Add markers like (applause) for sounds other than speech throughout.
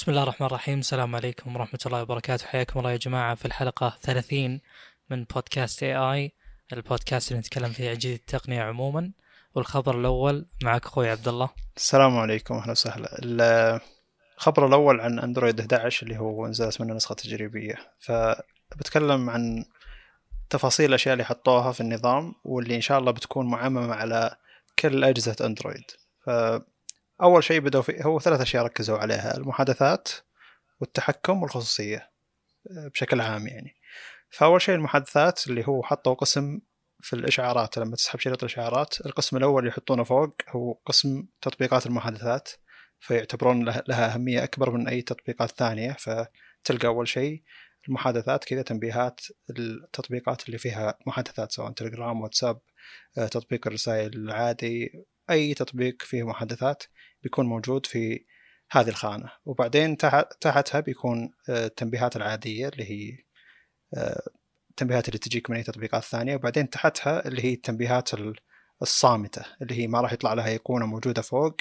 بسم الله الرحمن الرحيم. السلام عليكم ورحمة الله وبركاته. حياكم الله يا جماعة في الحلقة 30 من بودكاست اي اي البودكاست اللي نتكلم فيه عن التقنية عموما. والخبر الأول معك أخوي عبد الله. السلام عليكم. أهلا وسهلا. الخبر الأول عن أندرويد 11 اللي هو نزلت منه نسخة تجريبية. فبتكلم عن تفاصيل الأشياء اللي حطوها في النظام واللي إن شاء الله بتكون معممة على كل أجهزة أندرويد. أول شيء بدأوا فيه هو ثلاث أشياء ركزوا عليها المحادثات والتحكم والخصوصية بشكل عام يعني. فأول شيء المحادثات اللي هو حطوا قسم في الإشعارات لما تسحب شريط الإشعارات القسم الأول اللي يحطونه فوق هو قسم تطبيقات المحادثات فيعتبرون لها أهمية أكبر من أي تطبيقات ثانية فتلقى أول شيء المحادثات كذا تنبيهات التطبيقات اللي فيها محادثات سواء تليجرام واتساب تطبيق الرسائل العادي أي تطبيق فيه محادثات. بيكون موجود في هذه الخانة. وبعدين تحتها بيكون آه، التنبيهات العادية اللي هي آه، التنبيهات اللي تجيك من أي تطبيقات ثانية. وبعدين تحتها اللي هي التنبيهات الصامتة اللي هي ما راح يطلع لها أيقونة موجودة فوق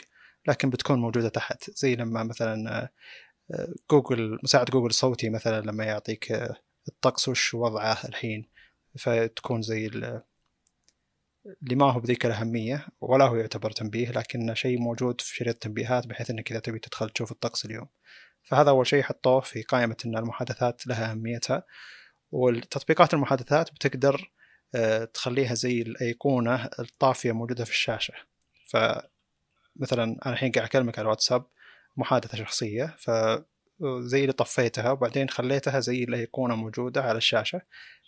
لكن بتكون موجودة تحت. زي لما مثلا آه، جوجل مساعد جوجل صوتي مثلا لما يعطيك الطقس وش وضعه الحين. فتكون زي اللي ما هو بذيك الأهمية ولا هو يعتبر تنبيه لكنه شيء موجود في شريط التنبيهات بحيث إنك إذا تبي تدخل تشوف الطقس اليوم. فهذا أول شيء حطوه في قائمة أن المحادثات لها أهميتها. والتطبيقات المحادثات بتقدر آه، تخليها زي الأيقونة الطافية موجودة في الشاشة. فمثلا أنا الحين قاعد أكلمك على الواتساب محادثة شخصية فزي اللي طفيتها وبعدين خليتها زي الأيقونة موجودة على الشاشة.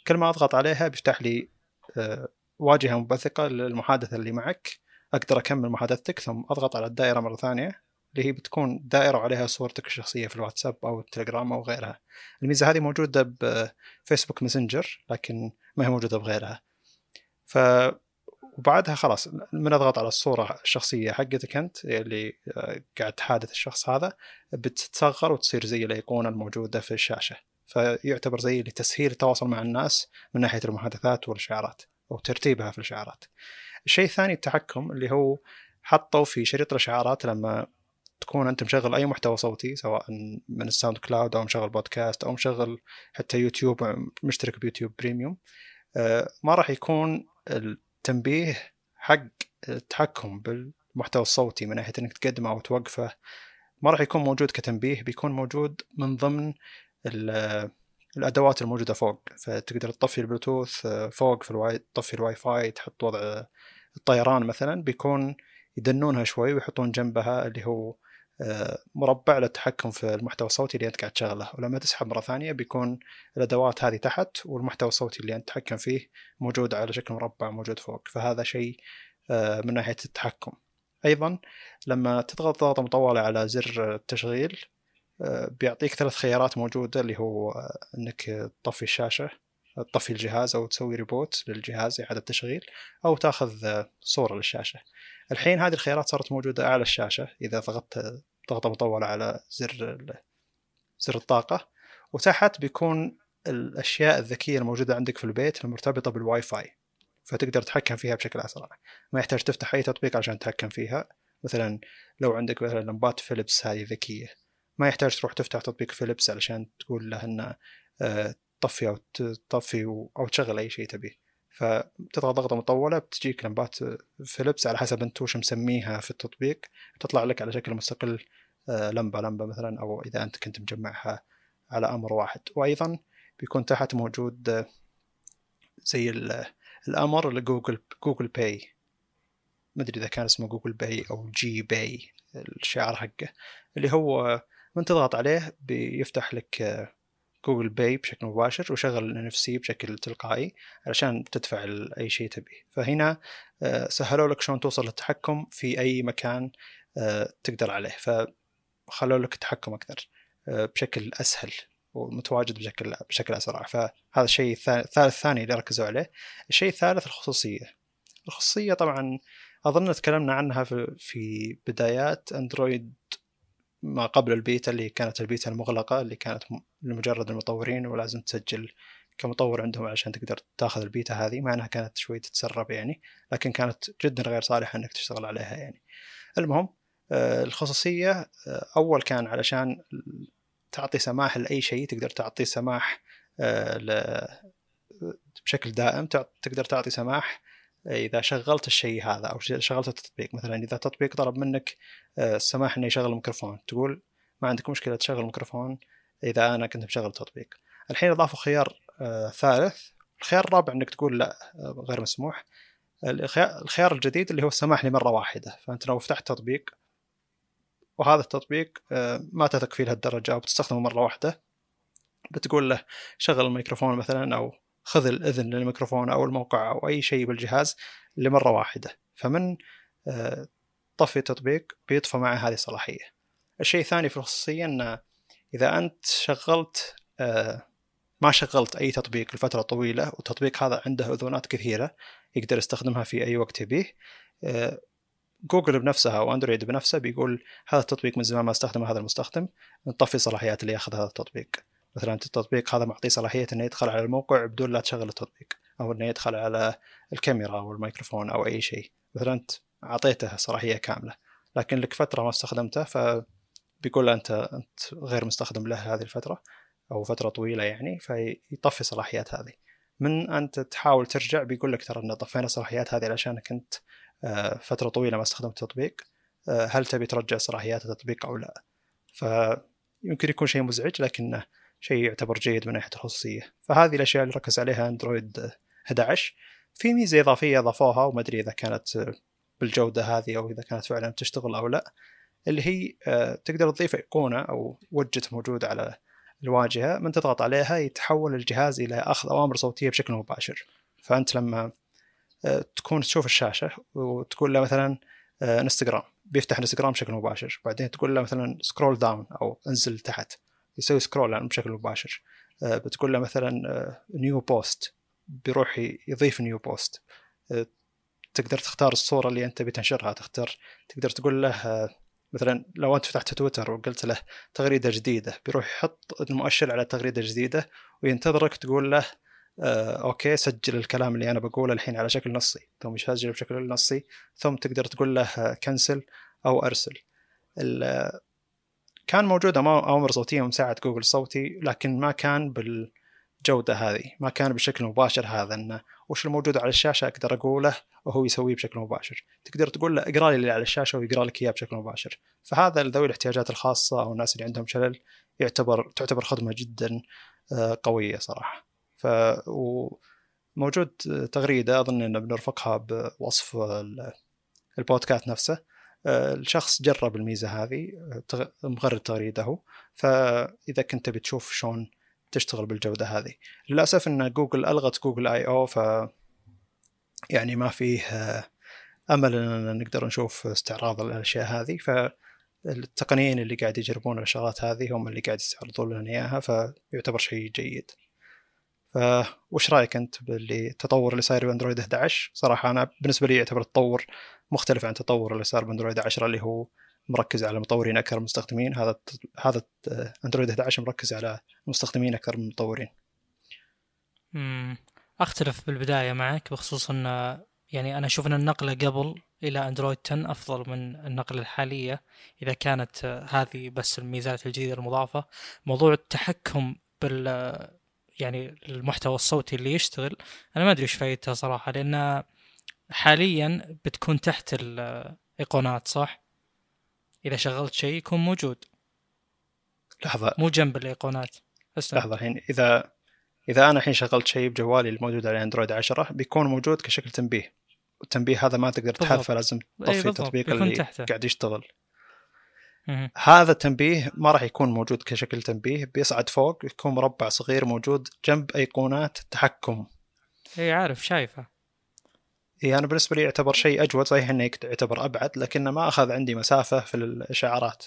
كل ما أضغط عليها بيفتح لي آه، واجهة مبثقة للمحادثة اللي معك. أقدر أكمل محادثتك ثم أضغط على الدائرة مرة ثانية اللي هي بتكون دائرة وعليها صورتك الشخصية في الواتساب أو التليجرام أو غيرها. الميزة هذه موجودة بفيسبوك ماسنجر لكن ما هي موجودة بغيرها. ف وبعدها خلاص من أضغط على الصورة الشخصية حقتك أنت اللي آه، قاعد تحادث الشخص هذا بتتصغر وتصير زي الأيقونة الموجودة في الشاشة. فيعتبر زي لتسهيل التواصل مع الناس من ناحية المحادثات والإشعارات. أو ترتيبها في الإشعارات الشيء الثاني التحكم اللي هو حطوا في شريط الإشعارات لما تكون أنت مشغل أي محتوى صوتي سواء من ال SoundCloud أو مشغل بودكاست أو مشغل حتى يوتيوب مشترك ب YouTube Premium آه، ما راح يكون التنبيه حق التحكم بالمحتوى الصوتي من ناحية أنك تقدمه أو توقفه. ما راح يكون موجود كتنبيه بيكون موجود من ضمن الأدوات الموجودة فوق فتقدر تطفي البلوتوث آه، فوق في ال Wi- تطفي الواي فاي تحط وضع الطيران مثلا بيكون يدنونها شوي ويحطون جنبها اللي هو آه، مربع للتحكم في المحتوى الصوتي اللي أنت قاعد تشغله. ولما تسحب مرة ثانية بيكون الأدوات هذه تحت والمحتوى الصوتي اللي أنت تتحكم فيه موجود على شكل مربع موجود فوق. فهذا شيء آه، من ناحية التحكم. أيضا لما تضغط ضغطه مطولة على زر التشغيل بيعطيك ثلاث خيارات موجودة اللي هو إنك تطفي الشاشة تطفي الجهاز أو تسوي ريبوت للجهاز إعادة تشغيل أو تأخذ صورة للشاشة. الحين هذه الخيارات صارت موجودة اعلى الشاشة إذا ضغطت ضغطة مطولة على زر زر الطاقة. وتحت بيكون الأشياء الذكية الموجودة عندك في البيت المرتبطة بالواي فاي فتقدر تتحكم فيها بشكل أسرع. ما يحتاج تفتح أي تطبيق عشان تتحكم فيها. مثلا لو عندك مثلا لمبات فيليبس هذه ذكية. ما يحتاج تروح تفتح تطبيق فيليبس علشان تقول له إنه آه، طفي أو تطفي أو تشغل أي شيء تبيه. فتضغط ضغطة مطولة بتجيك لمبات فيليبس على حسب أنت وش مسميها في التطبيق. تطلع لك على شكل مستقل آه، لمبة لمبة مثلا أو إذا أنت كنت مجمعها على أمر واحد. وأيضا بيكون تحت موجود آه، زي الأمر ل Google Google Pay. ما أدري إذا كان اسمه Google Pay أو G Pay الشعار حقه اللي هو من تضغط عليه بيفتح لك Google Pay بشكل مباشر وشغل ال NFC بشكل تلقائي علشان تدفع أي شيء تبيه. فهنا آه، سهلوا لك شلون توصل للتحكم في أي مكان آه، تقدر عليه. فخلوا لك التحكم أكثر آه، بشكل أسهل ومتواجد بشكل بشكل أسرع. فهذا الشيء الثالث الثاني اللي ركزوا عليه. الشيء الثالث الخصوصية. الخصوصية طبعا أظن تكلمنا عنها في بدايات أندرويد ما قبل البيتا اللي كانت البيتا المغلقة اللي كانت لمجرد المطورين ولازم تسجل كمطور عندهم عشان تقدر تاخذ البيتا هذه. مع انها كانت شوي تتسرب يعني لكن كانت جدا غير صالحة إنك تشتغل عليها يعني. المهم آه، الخصوصية آه، أول كان علشان تعطي سماح لأي شيء تقدر تعطي سماح بشكل دائم تقدر تعطي سماح إذا شغلت الشيء هذا أو شغلت التطبيق مثلا إذا تطبيق طلب منك السماح إنه يشغل الميكروفون تقول ما عندك مشكلة تشغل الميكروفون إذا أنا كنت مشغل تطبيق. الحين أضافوا خيار ثالث. الخيار الرابع إنك تقول لا غير مسموح. الخيار الجديد اللي هو السماح لمره واحدة. فأنت لو فتحت تطبيق وهذا التطبيق آه، ما تثق فيه لهالدرجة أو بتستخدمه مرة واحدة بتقول له شغل الميكروفون مثلا أو خذ الإذن للميكروفون أو الموقع أو أي شيء بالجهاز لمرة واحدة. فمن آه، طفي التطبيق بيطفى معه هذه الصلاحية. الشيء الثاني في الخصوصية إن إذا أنت شغلت آه، ما شغلت أي تطبيق لفترة طويلة والتطبيق هذا عنده أذونات كثيرة يقدر يستخدمها في أي وقت يبيه آه، جوجل بنفسها أو أندرويد بنفسه بيقول هذا التطبيق من زمان ما استخدمه هذا المستخدم نطفي صلاحيات اللي ياخذ هذا التطبيق. مثلا التطبيق هذا معطيه صلاحية إنه يدخل على الموقع بدون لا تشغل التطبيق أو إنه يدخل على الكاميرا أو الميكروفون أو أي شيء. مثلا أنت أعطيته صلاحية كاملة لكن لك فترة ما استخدمته فبيقول أنت أنت غير مستخدم له هذه الفترة أو فترة طويلة يعني فيطفي الصلاحيات هذه. من أنت تحاول ترجع بيقول لك ترى إن طفينا الصلاحيات هذه علشانك انت آه، فترة طويلة ما استخدمت التطبيق آه، هل تبي ترجع صلاحيات التطبيق أو لا؟ فيمكن يكون شيء مزعج لكنه شيء يعتبر جيد من ناحية الخصوصية. فهذه الأشياء اللي ركز عليها Android 11 في ميزة إضافية أضافوها وما أدري إذا كانت بالجودة هذه أو إذا كانت فعلا تشتغل أو لا اللي هي آه، تقدر تضيف إيقونة أو وجت موجود على الواجهة من تضغط عليها يتحول الجهاز إلى أخذ أوامر صوتية بشكل مباشر. فأنت لما آه، تكون تشوف الشاشة وتقول له مثلا انستغرام آه، بيفتح انستغرام بشكل مباشر بعدين تقول له مثلا scroll down أو انزل تحت. يسوي scroll بشكل مباشر. آه، بتقول له مثلا new post بيروح يضيف new post تقدر تختار الصورة اللي أنت بتنشرها تختار تقدر تقول له مثلا لو أنت فتحت تويتر وقلت له تغريدة جديدة. بيروح يحط المؤشر على تغريدة جديدة وينتظرك تقول له آه okay سجل الكلام اللي أنا بقوله الحين على شكل نصي. ثم يسجل بشكل نصي. ثم تقدر تقول له cancel أو أرسل. كان موجود اوامر صوتيه مساعد جوجل صوتي لكن ما كان بال الجودة هذه ما كان بشكل مباشر هذا إنه وش الموجود على الشاشة أقدر أقوله وهو يسويه بشكل مباشر. تقدر تقول له اقرأ لي اللي على الشاشة ويقرا لك إياه بشكل مباشر. فهذا لذوي الاحتياجات الخاصة أو الناس اللي عندهم شلل يعتبر تعتبر خدمة جدا آه، قوية صراحة. ف موجود تغريدة أظن أن بنرفقها بوصف البودكاست نفسه. الشخص جرب الميزة هذه آه، مغرد تغريده. فإذا كنت بتشوف شلون تشتغل بالجودة هذه. للأسف إن جوجل ألغت Google I/O ف يعني ما فيه آه، أمل إن نقدر نشوف استعراض الأشياء هذه. فالتقنيين اللي قاعد يجربون الشغلات هذه هم اللي قاعد يستعرضون لنا إياها فيعتبر شيء جيد. فوش رأيك أنت باللي التطور اللي صاير ب Android 11 صراحة أنا بالنسبة لي يعتبر التطور مختلف عن التطور اللي صار بأندرويد 10 اللي هو مركز على مطورين أكثر من مستخدمين. هذا هذا أندرويد 11 مركز على مستخدمين أكثر من مطورين. امم أختلف بالبداية معك بخصوص إن يعني أنا أشوف إن النقلة قبل إلى أندرويد 10 أفضل من النقلة الحالية إذا كانت هذه بس الميزات الجديدة المضافة. موضوع التحكم بال يعني المحتوى الصوتي اللي يشتغل أنا ما أدري إيش فائدته صراحة لأن حاليا بتكون تحت الإيقونات صح؟ إذا شغلت شيء يكون موجود. لحظة. مو جنب الإيقونات. أسلم. لحظة الحين اذا إذا أنا الحين شغلت شيء بجوالي الموجود على أندرويد 10 بيكون موجود كشكل تنبيه. والتنبيه هذا ما تقدر تحذفه لازم تطفي التطبيق اللي تحته. قاعد يشتغل. هذا التنبيه ما راح يكون موجود كشكل تنبيه بيصعد فوق يكون مربع صغير موجود جنب أيقونات التحكم اي عارف شايفه. إي أنا بالنسبة لي يعتبر شيء أجود صحيح إنه يعتبر أبعد لكنه ما أخذ عندي مسافة في الإشعارات.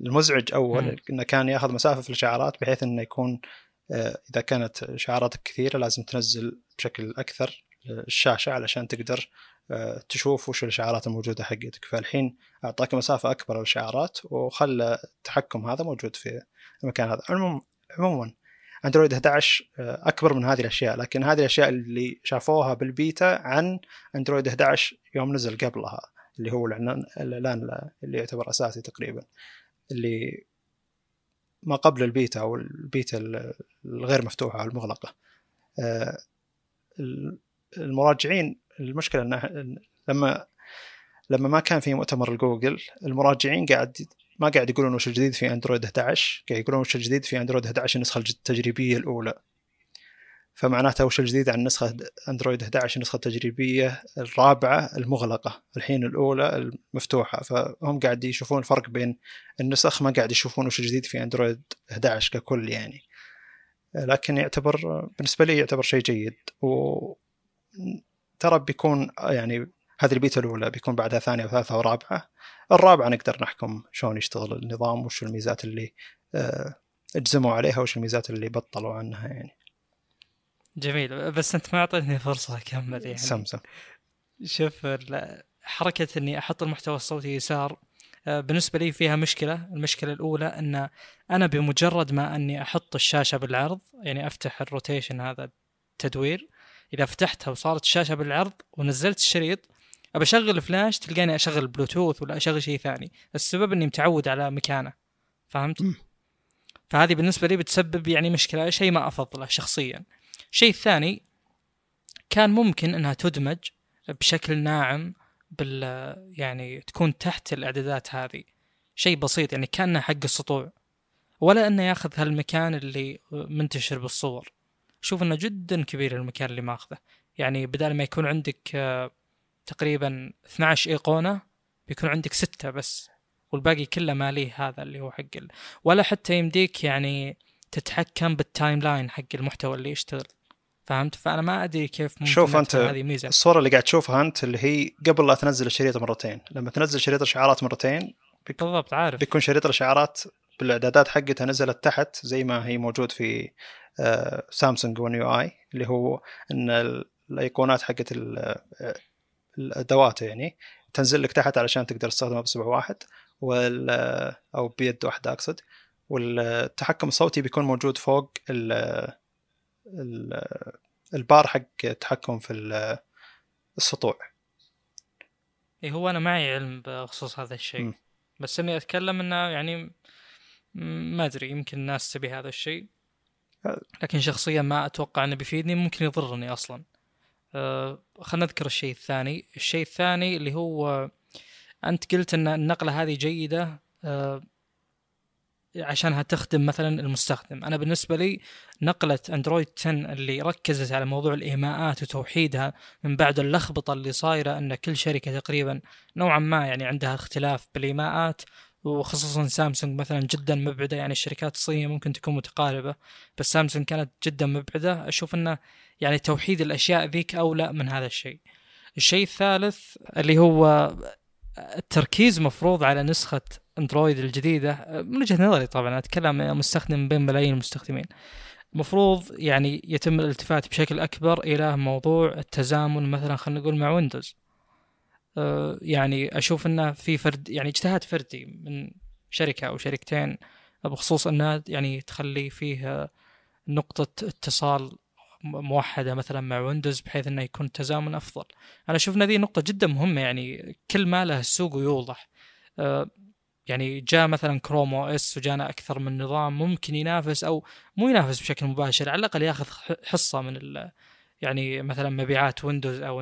المزعج أول إنه كان يأخذ مسافة في الإشعارات بحيث إنه يكون آه، إذا كانت إشعاراتك كثيرة لازم تنزل بشكل أكثر الشاشة علشان تقدر آه، تشوف وش الإشعارات الموجودة حقتك. فالحين أعطاك مسافة أكبر للإشعارات وخلى التحكم هذا موجود في المكان هذا. عموما Android 11 آه، أكبر من هذه الأشياء لكن هذه الأشياء اللي شافوها بالبيتا عن Android 11 يوم نزل قبلها اللي هو الإعلان اللي يعتبر أساسي تقريبا اللي ما قبل البيتا أو البيتا الغير مفتوحة أو المغلقة. آه، المراجعين المشكلة أنه لما لما ما كان في مؤتمر الجوجل المراجعين قاعد ما قاعد يقولون وش الجديد في أندرويد 11 قاعد يقولون وش الجديد في أندرويد 11 النسخة التجريبية الأولى. فمعناته وش الجديد عن نسخه أندرويد 11 النسخة التجريبية الرابعة المغلقة الحين الأولى المفتوحة. فهم قاعد يشوفون الفرق بين النسخ ما قاعد يشوفون وش الجديد في أندرويد 11 ككل يعني. لكن يعتبر بالنسبة لي يعتبر شيء جيد. و ترى بيكون يعني هذه البيتا الأولى بيكون بعدها ثانية وثالثة ورابعة. الرابعة نقدر نحكم شلون يشتغل النظام وش الميزات اللي آه، أجزموا عليها وش الميزات اللي بطلوا عنها يعني. جميل. بس أنت ما أعطيتني فرصة أكمل يعني. سمسم شوف حركة إني أحط المحتوى الصوتي يسار آه، بالنسبة لي فيها مشكلة. المشكلة الأولى أن أنا بمجرد ما أني أحط الشاشة بالعرض يعني أفتح ال rotation هذا التدوير إذا فتحتها وصارت الشاشة بالعرض ونزلت الشريط ابى أشغل فلاش تلقاني أشغل بلوتوث ولا أشغل شيء ثاني. السبب إني متعود على مكانه. فهمت؟ م. فهذه بالنسبة لي بتسبب يعني مشكلة شيء ما أفضله شخصيا. الشيء الثاني كان ممكن إنها تدمج بشكل ناعم بال يعني تكون تحت الإعدادات هذه. شيء بسيط يعني كانه حق السطوع. ولا إنه ياخذ هالمكان اللي منتشر بالصور. شوف إنه جدا كبير المكان اللي ماخذه. يعني بدل ما يكون عندك تقريبا 12 إيقونة بيكون عندك ستة بس والباقي كله مالي هذا اللي هو حق ال... ولا حتى يمديك يعني تتحكم بال timeline حق المحتوى اللي يشتغل. فهمت؟ فأنا ما أدري كيف ممكن شوف أنت هذه ميزه الصورة اللي قاعد تشوفها أنت اللي هي قبل لا تنزل الشريط مرتين. لما تنزل شريط الاشعارات مرتين بيك... بالضبط عارف. بيكون شريط الاشعارات بالإعدادات حقتها نزلت تحت زي ما هي موجود في سامسونج ون يو اي اللي هو إن الأيقونات حقت الأدوات يعني تنزل لك تحت علشان تقدر تستخدمها بصبع واحد وال أو بيد واحدة أقصد. والتحكم الصوتي بيكون موجود فوق ال ال البار حق التحكم في السطوع. اي هو أنا معي علم بخصوص هذا الشيء. م. بس إني أتكلم إنه يعني ما أدري يمكن الناس تبي هذا الشيء. لكن شخصيا ما أتوقع إنه بيفيدني ممكن يضرني أصلا. آه خلينا نذكر الشيء الثاني. الشيء الثاني اللي هو أنت قلت إن النقلة هذه جيدة آه عشانها تخدم مثلا المستخدم. أنا بالنسبة لي نقلة أندرويد 10 اللي ركزت على موضوع الإيماءات وتوحيدها من بعد اللخبطة اللي صايرة إن كل شركة تقريبا نوعا ما يعني عندها اختلاف بالإيماءات وخصوصا سامسونج مثلا جدا مبعدة يعني الشركات الصينية ممكن تكون متقاربة بس سامسونج كانت جدا مبعدة. أشوف إنه يعني توحيد الأشياء ذيك أولى من هذا الشيء. الشيء الثالث اللي هو التركيز مفروض على نسخة أندرويد الجديدة. من وجهة نظري طبعا أتكلم مستخدم بين ملايين المستخدمين. المفروض يعني يتم الالتفات بشكل أكبر إلى موضوع التزامن مثلا خلينا نقول مع Windows يعني أشوف إنه في فرد يعني اجتهاد فردي من شركة أو شركتين بخصوص انها يعني تخلي فيه نقطة اتصال موحدة مثلا مع Windows بحيث إنه يكون تزامن أفضل. أنا أشوف إن هذه نقطة جدا مهمة يعني كل ما له السوق ويوضح أه، يعني جاء مثلا Chrome OS وجانا أكثر من نظام ممكن ينافس أو مو ينافس بشكل مباشر على الأقل ياخذ حصة من يعني مثلا مبيعات Windows أو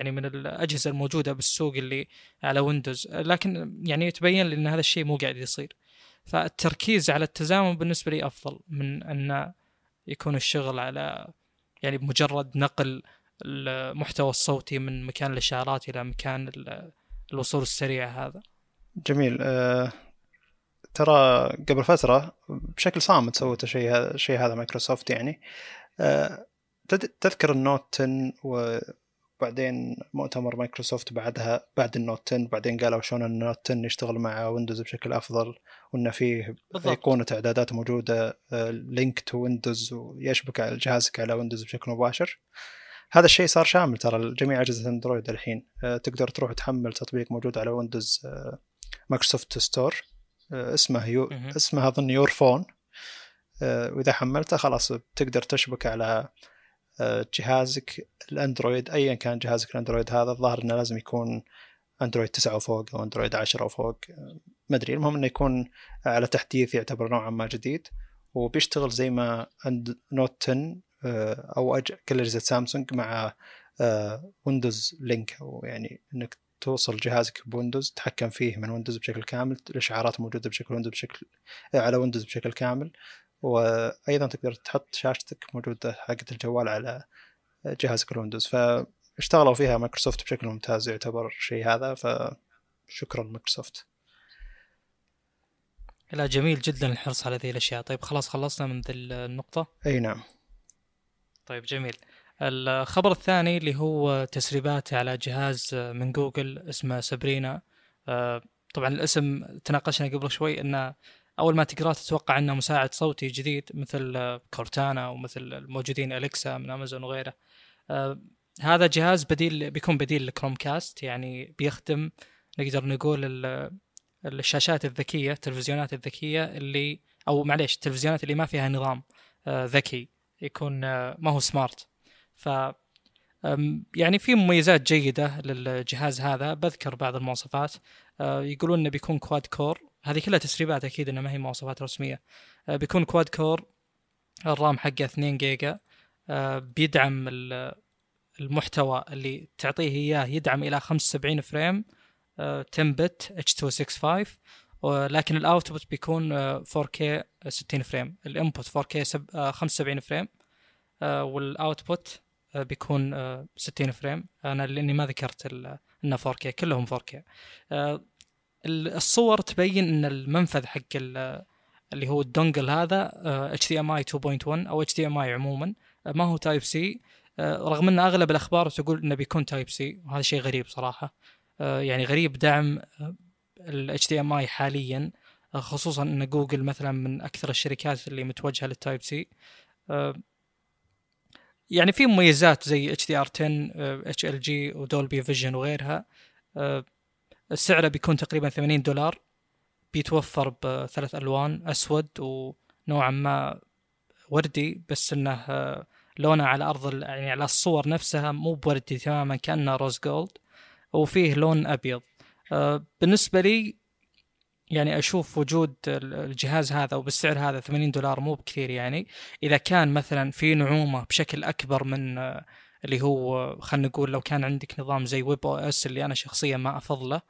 يعني من الأجهزة الموجودة بالسوق اللي على Windows لكن يعني يتبين لي إن هذا الشيء مو قاعد يصير. فالتركيز على التزامن بالنسبة لي أفضل من أن يكون الشغل على يعني بمجرد نقل المحتوى الصوتي من مكان الإشارات إلى مكان الوصول السريع هذا. جميل. أه ترى قبل فترة بشكل صامت سوت الشيء هذا الشيء هذا مايكروسوفت يعني. أه تذكر ال Note 10 وبعدين مؤتمر مايكروسوفت بعدها بعد ال Note 10 بعدين قالوا شلون ال Note 10 يشتغل مع Windows بشكل أفضل وإن فيه أيقونة اعدادات موجودة Link to Windows ويشبك على جهازك على Windows بشكل مباشر. هذا الشيء صار شامل ترى لجميع أجهزة Android الحين. آه، تقدر تروح تحمل تطبيق موجود على Windows Microsoft Store اسمه you اسمه أظن Your Phone آه، وإذا حملته خلاص تقدر تشبك على جهازك ال Android ايا كان جهازك ال Android هذا الظاهر إنه لازم يكون Android 9 وفوق أو Android 10 وفوق ما أدري. المهم إنه يكون على تحديث يعتبر نوعا ما جديد وبيشتغل زي ما عند Note 10 أو أج... كل اجهزه سامسونج مع Windows link أو يعني إنك توصل جهازك ب Windows تتحكم فيه من Windows بشكل كامل الإشعارات موجودة بشكل Windows بشكل على Windows بشكل كامل. وأيضا تقدر تحط شاشتك موجودة حقت الجوال على جهازك ال Windows فاشتغلوا فيها مايكروسوفت بشكل ممتاز يعتبر شيء هذا فشكرا مايكروسوفت. لا جميل جدا الحرص على ذي الأشياء. طيب خلاص خلصنا من ذي النقطة؟ أي نعم. طيب جميل. الخبر الثاني اللي هو تسريبات على جهاز من جوجل اسمه سابرينا. آه، طبعا الاسم تناقشنا قبل شوي إنه أول ما تقراه تتوقع إنه مساعد صوتي جديد مثل كورتانا ومثل الموجودين أليكسا من أمازون وغيره. آه، هذا جهاز بديل بيكون بديل لكروم كاست يعني بيخدم نقدر نقول الشاشات الذكية التلفزيونات الذكية اللي أو معليش التلفزيونات اللي ما فيها نظام آه، ذكي يكون ما هو smart ف يعني في مميزات جيدة للجهاز هذا بذكر بعض المواصفات. يقولون إنه بيكون quad core هذه كلها تسريبات أكيد انها ما هي مواصفات رسمية. أه، بيكون quad core ال RAM حقه 2 جيجا. أه، بيدعم المحتوى اللي تعطيه إياه يدعم إلى 75 frame 10 bit H.265 ولكن ال output بيكون 4K 60 frame. ال input 4K 75 frame. وال output آه، بيكون 60 آه، frame. أنا لأني ما ذكرت إنه 4K كلهم 4K آه، الصور تبين إن المنفذ حق اللي هو ال dongle هذا HDMI 2.1 أو HDMI عموما. ما هو Type-C رغم إن أغلب الأخبار تقول إنه بيكون Type-C وهذا شيء غريب صراحة. يعني غريب دعم ال HDMI حاليا خصوصا إن جوجل مثلا من أكثر الشركات اللي متوجهة لل Type-C يعني في مميزات زي اتش دي ار 10 اتش ال جي ودولبي فيجن وغيرها. آه، سعره بيكون تقريبا 80 دولار. بيتوفر بثلاث ألوان أسود ونوعا ما وردي بس إنه آه، لونه على أرض يعني على الصور نفسها مو بوردي تماما كأنه rose gold. وفيه لون أبيض. آه، بالنسبة لي يعني أشوف وجود الجهاز هذا وبالسعر هذا 80 دولار مو بكثير يعني. إذا كان مثلا في نعومة بشكل أكبر من اللي هو خلينا نقول لو كان عندك نظام زي webOS اللي أنا شخصيا ما أفضله آه،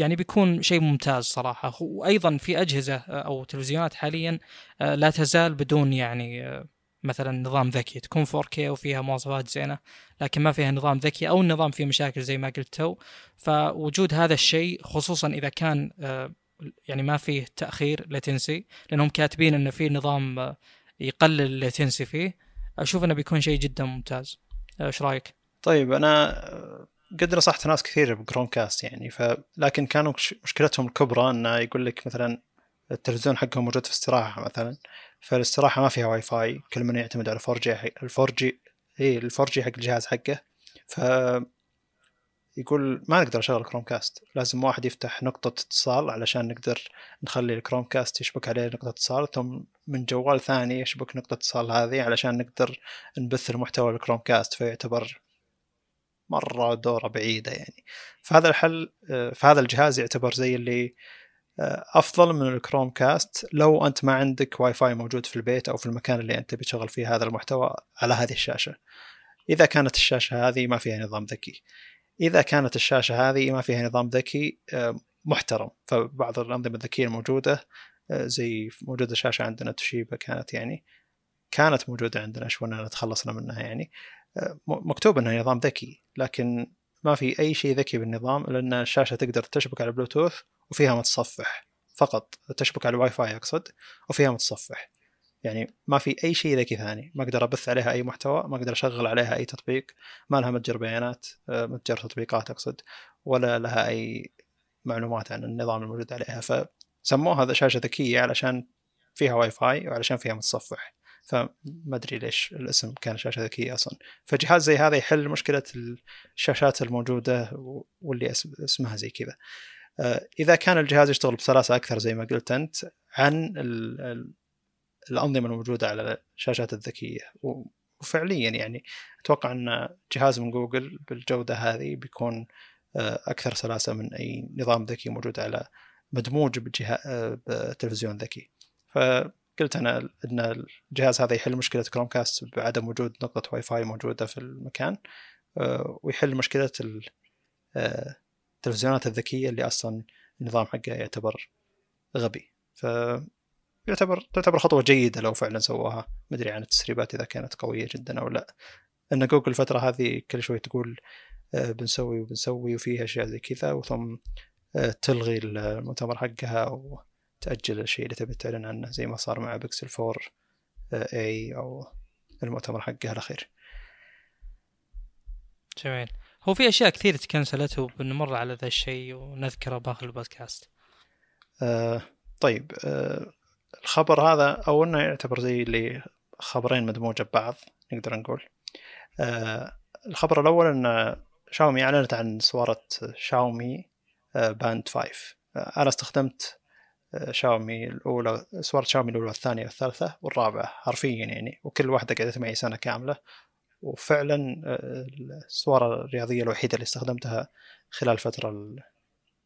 يعني بيكون شيء ممتاز صراحة. وأيضا في أجهزة أو تلفزيونات حاليا آه، لا تزال بدون يعني آه، مثلا نظام ذكي. تكون 4K وفيها مواصفات زينة لكن ما فيها نظام ذكي أو النظام فيه مشاكل زي ما قلت تو. فوجود هذا الشيء خصوصا إذا كان آه، يعني ما فيه تأخير latency لأنهم كاتبين إنه في نظام آه، يقلل ال latency فيه أشوف إنه بيكون شيء جدا ممتاز. آه، إيش رأيك؟ طيب أنا قد نصحت ناس كثير ب Chromecast يعني ف لكن كانوا مشكلتهم الكبرى إنه يقول لك مثلا التلفزيون حقهم موجود في استراحة مثلا فالاستراحة ما فيها واي فاي كل من يعتمد على 4 جي ال 4 جي اي ال 4 جي حق الجهاز حقه ف يقول ما نقدر نشغل Chromecast لازم واحد يفتح نقطة اتصال علشان نقدر نخلي ال Chromecast يشبك عليه نقطة اتصال ثم من جوال ثاني يشبك نقطة اتصال هذه علشان نقدر نبث المحتوى ال Chromecast فيعتبر مرة دورة بعيدة يعني. فهذا الحل فهذا الجهاز يعتبر زي اللي أفضل من ال Chromecast لو أنت ما عندك واي فاي موجود في البيت أو في المكان اللي أنت بتشغل فيه هذا المحتوى على هذه الشاشة. إذا كانت الشاشة هذه ما فيها نظام ذكي. إذا كانت الشاشة هذه ما فيها نظام ذكي آه، محترم. فبعض الأنظمة الذكية الموجودة آه، زي موجودة شاشة عندنا توشيبا كانت يعني كانت موجودة عندنا شونا تخلصنا منها يعني آه، مكتوب إنها نظام ذكي. لكن ما في أي شيء ذكي بالنظام لأن الشاشة تقدر تشبك على بلوتوث وفيها متصفح. فقط تشبك على الواي فاي أقصد وفيها متصفح. يعني ما في أي شيء ذكي ثاني. ما أقدر أبث عليها أي محتوى ما أقدر أشغل عليها أي تطبيق. ما لها متجر بيانات آه، متجر تطبيقات أقصد ولا لها أي معلومات عن النظام الموجود عليها. فسموها شاشة ذكية علشان فيها واي فاي وعلشان فيها متصفح. فما أدري ليش الاسم كان شاشة ذكية أصلا. فجهاز زي هذا يحل مشكلة الشاشات الموجودة واللي اسمها زي كذا. آه، إذا كان الجهاز يشتغل بسلاسة أكثر زي ما قلت أنت عن الأنظمة الموجودة على الشاشات الذكية. وفعليا يعني أتوقع أن جهاز من جوجل بالجودة هذه بيكون أكثر سلاسة من أي نظام ذكي موجود على مدموج بجهاز بتلفزيون ذكي. فقلت أنا إن الجهاز هذا يحل مشكلة Chromecast بعدم وجود نقطة واي فاي موجودة في المكان ويحل مشكلة التلفزيونات الذكية اللي أصلا النظام حقها يعتبر غبي. ف يعتبر تعتبر خطوة جيدة لو فعلا سووها. مدري عن التسريبات إذا كانت قوية جدا أو لا. إن جوجل الفترة هذه كل شوي تقول آه، بنسوي وبنسوي وفيها أشياء زي كذا وثم آه، تلغي المؤتمر حقها أو تأجل الشيء اللي تبي تعلن عنه زي ما صار مع بيكسل 4 اي أو المؤتمر حقها الأخير. جميل. هو في أشياء كثير تكنسلت وبنمر على ذا الشيء ونذكره بآخر البودكاست. آه طيب آه الخبر هذا أو إنه يعتبر زي اللي خبرين مدموجة ببعض نقدر نقول. آه الخبر الأول إن شاومي أعلنت عن سواره شاومي آه باند 5 آه أنا استخدمت شاومي الأولى سواره شاومي الأولى والثانية والثالثة والرابعة حرفيا يعني وكل واحدة قعدت معي سنة كاملة. وفعلا آه، السواره الرياضية الوحيدة اللي استخدمتها خلال الفترة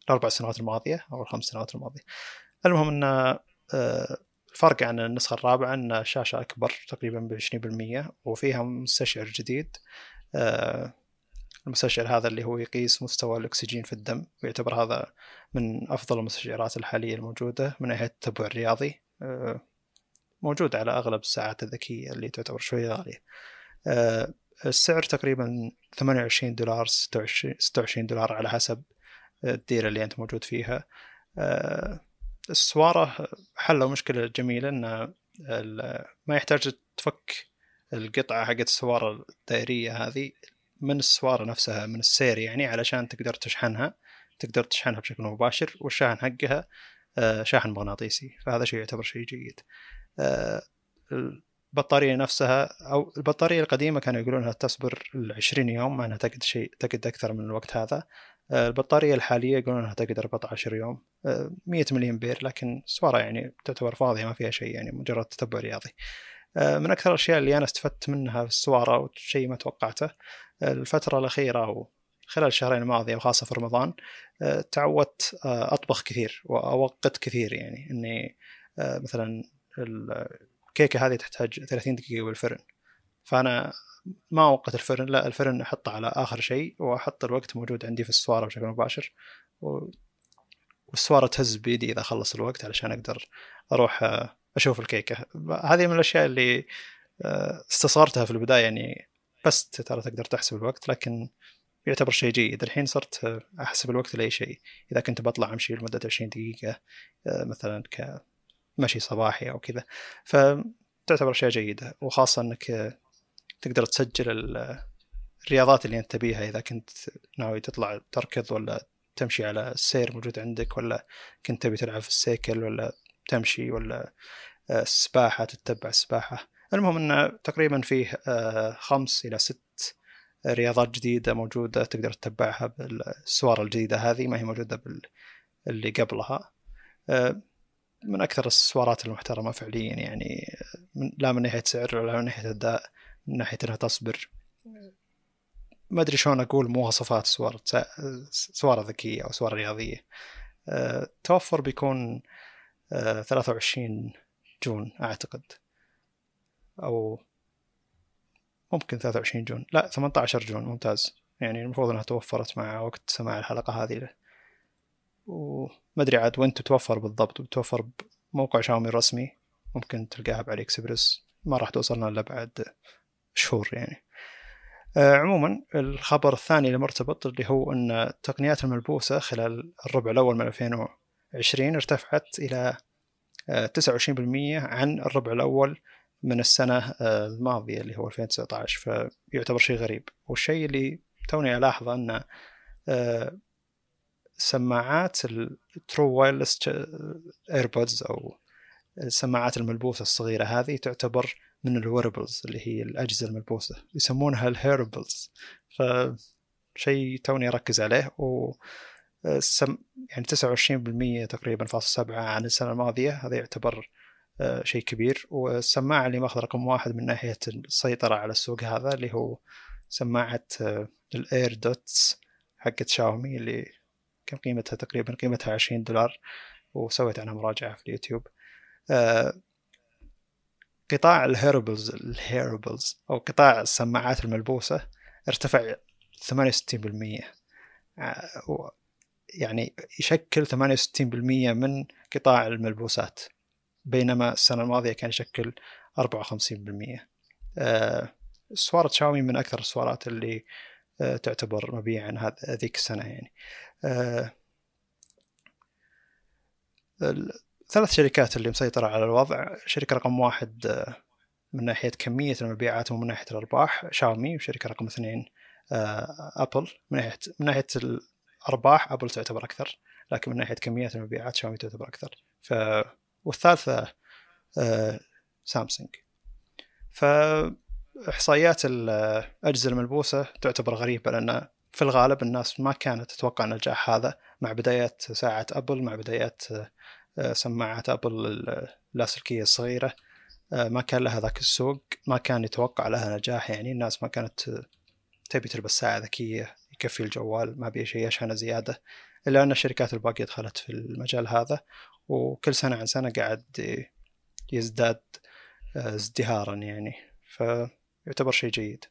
الأربع سنوات الماضية أو الخمس سنوات الماضية. المهم إن آه، الفرق عن النسخة الرابعة أن الشاشة أكبر تقريبا بعشرين بالمية وفيها مستشعر جديد آه، المستشعر هذا اللي هو يقيس مستوى الأكسجين في الدم ويعتبر هذا من أفضل المستشعرات الحالية الموجودة من ناحية التبع الرياضي. آه، موجود على أغلب الساعات الذكية اللي تعتبر شوي غالية. السعر تقريبا 28 دولار 26 دولار على حسب الديرة اللي أنت موجود فيها. السوارة حلوا مشكلة جميلة إن ما يحتاج تفك القطعة حقت السوارة الدائرية هذه. من السواره نفسها من السير يعني علشان تقدر تشحنها تقدر تشحنها بشكل مباشر والشاحن حقها آه، شاحن مغناطيسي. فهذا شيء يعتبر شيء جيد. آه، البطارية نفسها أو البطارية القديمة كانوا يقولونها تصبر 20 يوم أنها تقعد شيء تقعد أكثر من الوقت هذا. آه، البطارية الحالية يقولون إنها تقدر 14 يوم. 100 آه، مليون بير لكن سوارة يعني تعتبر فاضية ما فيها شيء يعني مجرد تتبع رياضي. من أكثر الأشياء اللي أنا استفدت منها في السوارة وشيء ما توقعته الفترة الأخيرة أو خلال الشهرين الماضية وخاصة في رمضان تعودت أطبخ كثير وأوقت كثير يعني. إني مثلا الكيكة هذه تحتاج 30 دقيقة بالفرن. فأنا ما أوقت الفرن لا الفرن أحطه على آخر شيء وأحط الوقت موجود عندي في السوارة بشكل مباشر. و... والسوارة تهز بيدي إذا خلص الوقت علشان أقدر أروح آه، أشوف الكيكة. هذه من الأشياء اللي آه، استصغرتها في البداية يعني بس ترى تقدر تحسب الوقت لكن يعتبر شيء جيد. الحين صرت آه، أحسب الوقت لأي شيء. إذا كنت بطلع أمشي لمدة 20 دقيقة مثلا كمشي صباحي أو كذا. فتعتبر اشياء جيده وخاصة إنك تقدر تسجل الرياضات اللي أنت تبيها. إذا كنت ناوي تطلع تركض ولا تمشي على السير موجود عندك ولا كنت تبي تلعب في السيكل ولا تمشي ولا آه، السباحة تتبع السباحة. المهم إنه تقريبا فيه آه، خمس إلى ست رياضات جديدة موجودة تقدر تتبعها بالسوارة الجديدة هذه ما هي موجودة بال اللي قبلها. آه، من أكثر السوارات المحترمة فعليا يعني لا من ناحية سعر ولا من ناحية أداء من ناحية إنها تصبر. ما أدري شلون أقول مواصفات سوارة سوارة ذكية أو سوارة رياضية. التوفر أه، بيكون ثلاثة وعشرين جون أعتقد. أو ممكن ثلاثة وعشرين جون. لا ثمانية عشر جون ممتاز. يعني المفروض إنها توفرت مع وقت سماع الحلقة هذه وما أدري عاد وين تتوفر بالضبط. بتوفر بموقع شاومي الرسمي ممكن تلقاها بعلي اكسبرس ما راح توصلنا إلا بعد شهور يعني. آه، عموما الخبر الثاني المرتبط اللي هو أن التقنيات الملبوسة خلال الربع الأول من 2020 ارتفعت إلى 29% آه، عن الربع الأول من السنة آه، الماضية اللي هو 2019 فيعتبر شيء غريب. والشيء اللي توني ألاحظه أن سماعات ال true wireless earbuds أو السماعات الملبوسة الصغيرة هذه تعتبر من ال wearables اللي هي الأجهزة الملبوسة. يسمونها ال hearables فشيء توني أركز عليه. و سم يعني 29% تقريبا فاصل سبعة عن السنة الماضية. هذا يعتبر آه، شيء كبير. والسماعة اللي ماخذ رقم واحد من ناحية السيطرة على السوق هذا اللي هو سماعة آه، ال AirDots حقت شاومي اللي كان قيمتها تقريبا قيمتها 20 دولار. وسويت عنها مراجعة في اليوتيوب. آه، قطاع ال hearables ال hearables أو قطاع السماعات الملبوسة ارتفع 68% آه، يعني يشكل 68% من قطاع الملبوسات. بينما السنة الماضية كان يشكل 54% آه، سوارة شاومي من أكثر السوارات اللي آه، تعتبر مبيعا هذيك السنة يعني. الثلاث شركات اللي مسيطرة على الوضع. شركة رقم واحد من ناحية كمية المبيعات ومن ناحية الأرباح شاومي وشركة رقم اثنين أبل. من ناحية من ناحية الأرباح أبل تعتبر أكثر لكن من ناحية كمية المبيعات شاومي تعتبر أكثر. ف والثالثة سامسونج. فإحصائيات الأجهزة الملبوسة تعتبر غريبة لأن في الغالب الناس ما كانت تتوقع النجاح هذا مع بدايات ساعة أبل مع بدايات سماعات أبل اللاسلكية الصغيرة ما كان لها ذاك السوق ما كان يتوقع لها نجاح يعني الناس ما كانت تبي تلبس ساعة ذكية يكفي الجوال ما بي شيء أشحنة زيادة. إلا أن الشركات الباقية دخلت في المجال هذا. وكل سنة عن سنة قاعد يزداد آه، ازدهارا يعني فيعتبر شيء جيد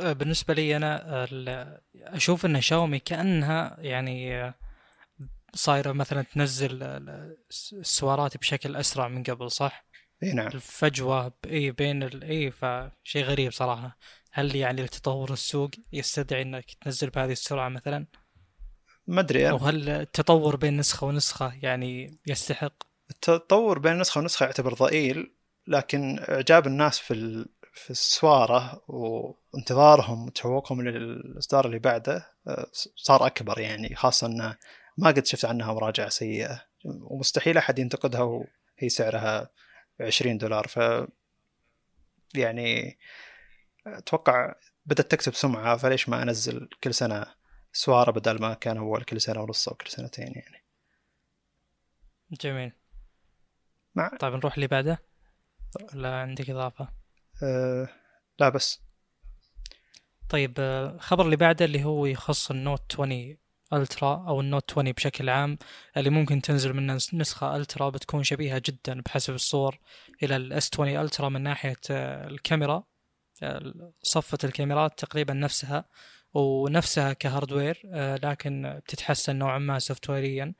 آه، بالنسبة لي أنا أشوف أن شاومي كأنها يعني صايرة مثلا تنزل السوارات بشكل أسرع من قبل صح؟ إي نعم الفجوة إي بين إي فشيء غريب صراحة هل يعني تطور السوق يستدعي إنك تنزل بهذه السرعة مثلا؟ ما أدري. أو هل التطور بين نسخة ونسخة يعني يستحق؟ التطور بين نسخة ونسخة يعتبر ضئيل لكن إعجاب الناس في في السوارة وانتظارهم وتشوقهم للإصدار اللي بعده آه، صار أكبر يعني خاصة إنه ما قد شفت عنها مراجعة سيئة. ومستحيل أحد ينتقدها وهي سعرها 20 دولار. ف يعني أتوقع بدأت تكسب سمعة فليش ما أنزل كل سنة سوارة بدل ما كان أول كل سنة ونص أو كل سنتين يعني. جميل. مع طيب نروح اللي بعده؟ ولا عندك إضافة؟ أه... لا بس. طيب الخبر اللي بعده اللي هو يخص النوت 20 ألترا أو النوت 20 بشكل عام اللي ممكن تنزل منه نسخة Ultra بتكون شبيهة جدا بحسب الصور إلى ال S20 Ultra من ناحية آه، الكاميرا صفة الكاميرات تقريبا نفسها. ونفسها ك hardware آه، لكن بتتحسن نوعا ما سوفتويريا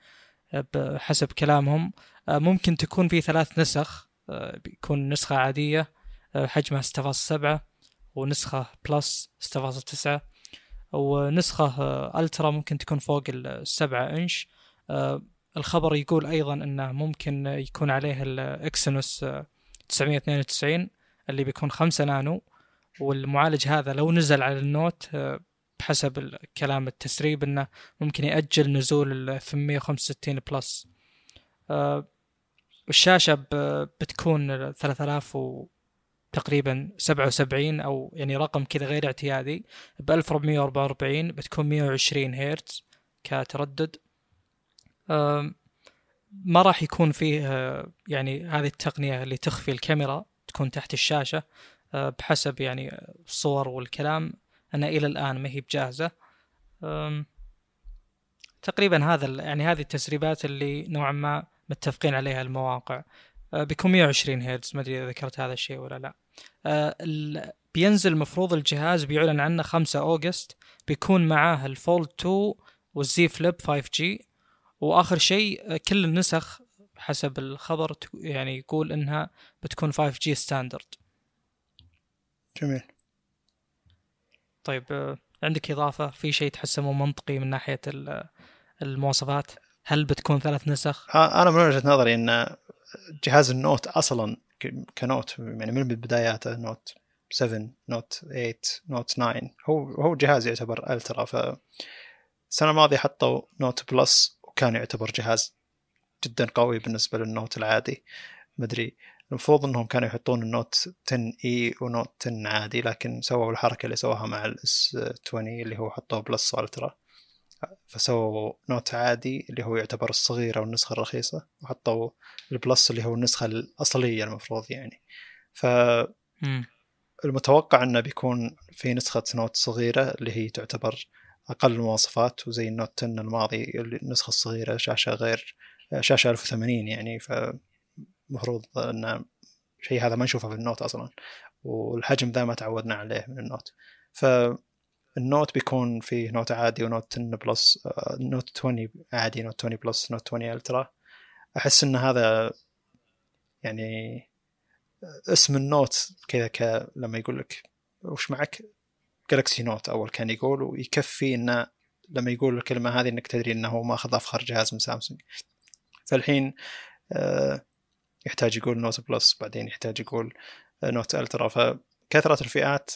آه، بحسب كلامهم. ممكن تكون في ثلاث نسخ بيكون نسخة عادية حجمها 6.7 ونسخة Plus 6.9 ونسخة Ultra ممكن تكون فوق السبعة آه، الخبر يقول أيضا أنه ممكن يكون عليه ال Exynos 992 اللي بيكون 5 نانو. والمعالج هذا لو نزل على ال Note آه، بحسب الكلام التسريب إنه ممكن يأجل نزول ال 865 Plus آه، الشاشة بتكون 3000 و تقريبا 77 أو يعني رقم كذا غير اعتيادي. ب 1444 بتكون 120 هرتز كتردد. ما راح يكون فيه يعني هذه التقنية اللي تخفي الكاميرا تكون تحت الشاشة. بحسب يعني الصور والكلام. أنها إلى الآن ما هي بجاهزة. تقريبا هذا يعني هذه التسريبات اللي نوعا ما متفقين عليها المواقع. بيكون 120 هرتز؟ ما أدري إذا ذكرت هذا الشيء ولا لا. آه بينزل مفروض الجهاز بيعلن عنه 5 August. بيكون معاه ال Fold 2 وال Z Flip 5G وآخر شيء آه، كل النسخ حسب الخبر يعني يقول إنها بتكون 5G standard جميل. طيب آه، عندك إضافة؟ في شيء تحسه مو منطقي من ناحية المواصفات؟ هل بتكون ثلاث نسخ؟ أنا من وجهة نظري إن جهاز ال Note أصلا ك Note يعني من بداياته Note 7 Note 8 Note 9 هو هو جهاز يعتبر ultra. ف السنة الماضية حطوا Note Plus وكان يعتبر جهاز جدا قوي بالنسبة لل Note العادي. مدري المفروض إنهم كانوا يحطون ال Note 10e و Note 10 عادي لكن سووا الحركة اللي سووها مع ال S 20 اللي هو حطوه Plus و Ultra فسووا Note عادي اللي هو يعتبر الصغيرة والنسخة الرخيصة وحطوا ال Plus اللي هو النسخة الأصلية المفروض يعني. ف المتوقع إنه بيكون في نسخة Note صغيرة اللي هي تعتبر أقل المواصفات وزي ال Note 10 الماضي النسخة الصغيرة شاشة غير شاشة 1080 يعني فمفروض إن شيء هذا ما نشوفه في ال Note أصلا والحجم ذا ما تعودنا عليه من ال Note. فال Note بيكون فيه Note عادي و Note 10 Plus Note 20 عادي Note 20 Plus Note 20 Ultra أحس إن هذا يعني اسم ال Note كذا ك لما يقول لك وش معك؟ Galaxy Note أول كان يقول ويكفي انه لما يقول الكلمة هذه إنك تدري إنه ماخذ أفخر جهاز من سامسونج فالحين آه، يحتاج يقول Note Plus بعدين يحتاج يقول Note Ultra. فكثرة الفئات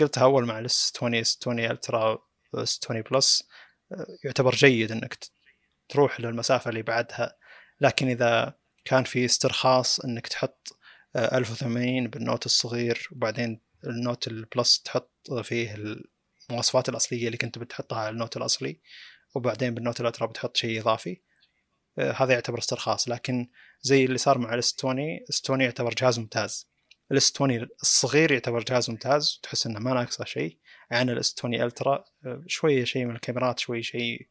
قلتها أول مع ال S 20 S 20 Ultra S 20 Plus يعتبر جيد إنك تروح للمسافة اللي بعدها. لكن إذا كان في استرخاص إنك تحط 1080 بال Note الصغير وبعدين ال Note ال Plus تحط فيه المواصفات الأصلية اللي كنت بتحطها على ال Note الأصلي وبعدين بال Note ال Ultra بتحط شيء إضافي آه، هذا يعتبر استرخاص. لكن زي اللي صار مع ال S 20 S 20 يعتبر جهاز ممتاز. ال S 20 الصغير يعتبر جهاز ممتاز. تحس إنه ما ناقصه شيء. عن ال S 20 Ultra آه، شوية شيء من الكاميرات شوي شيء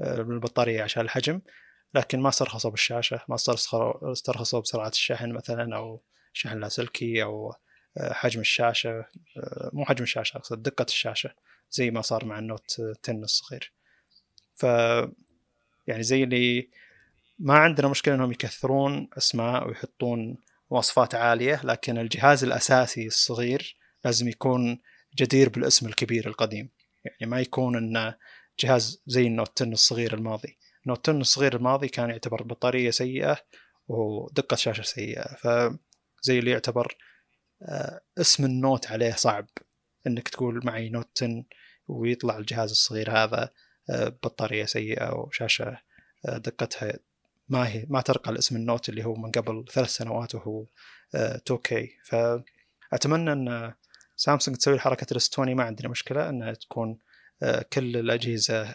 آه، من البطارية عشان الحجم. لكن ما استرخصوا بالشاشه ما استرخصوا بسرعة الشحن مثلا أو شحن لاسلكي أو حجم الشاشة. مو حجم الشاشة أقصد دقة الشاشة زي ما صار مع النوت 10 الصغير. ف يعني زي اللي ما عندنا مشكلة إنهم يكثرون أسماء ويحطون مواصفات عالية لكن الجهاز الأساسي الصغير لازم يكون جدير بالاسم الكبير القديم. يعني ما يكون إنه جهاز زي النوت 10 الصغير الماضي. النوت 10 الصغير الماضي كان يعتبر بطارية سيئة ودقة شاشة سيئة فزي اللي يعتبر آه، اسم ال Note عليه صعب إنك تقول معي Note 10 ويطلع الجهاز الصغير هذا آه، بطارية سيئة وشاشة آه، دقتها ما هي ما ترقى لاسم ال Note اللي هو من قبل ثلاث سنوات وهو 2K فأتمنى أن سامسونج تسوي حركه ال S 20 ما عندنا مشكلة أنها تكون كل الأجهزة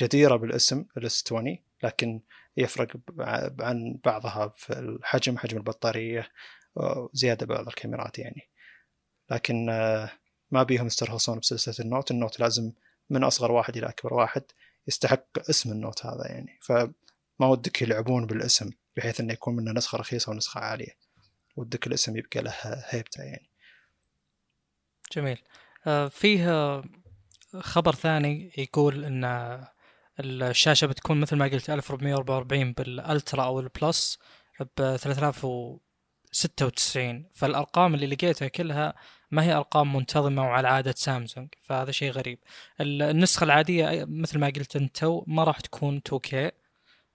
جديرة بالاسم ال S 20 لكن يفرق عن بعضها في الحجم حجم البطارية زيادة بعض الكاميرات يعني. لكن آه، ما بيهم يسترخصون بسلسلة النوت. النوت لازم من أصغر واحد إلى أكبر واحد يستحق اسم النوت هذا يعني. فما ودك يلعبون بالاسم بحيث إنه يكون منه نسخة رخيصة ونسخة عالية. ودك الاسم يبقى له هيبته يعني. جميل. آه، فيه خبر ثاني يقول إن الشاشة بتكون مثل ما قلت 1444 بالألترا أو البلس ب 3000 96 فالأرقام اللي لقيتها كلها ما هي أرقام منتظمة وعلى عادة سامسونج فهذا شيء غريب. النسخة العادية مثل ما قلت أنت ما راح تكون 2K آه،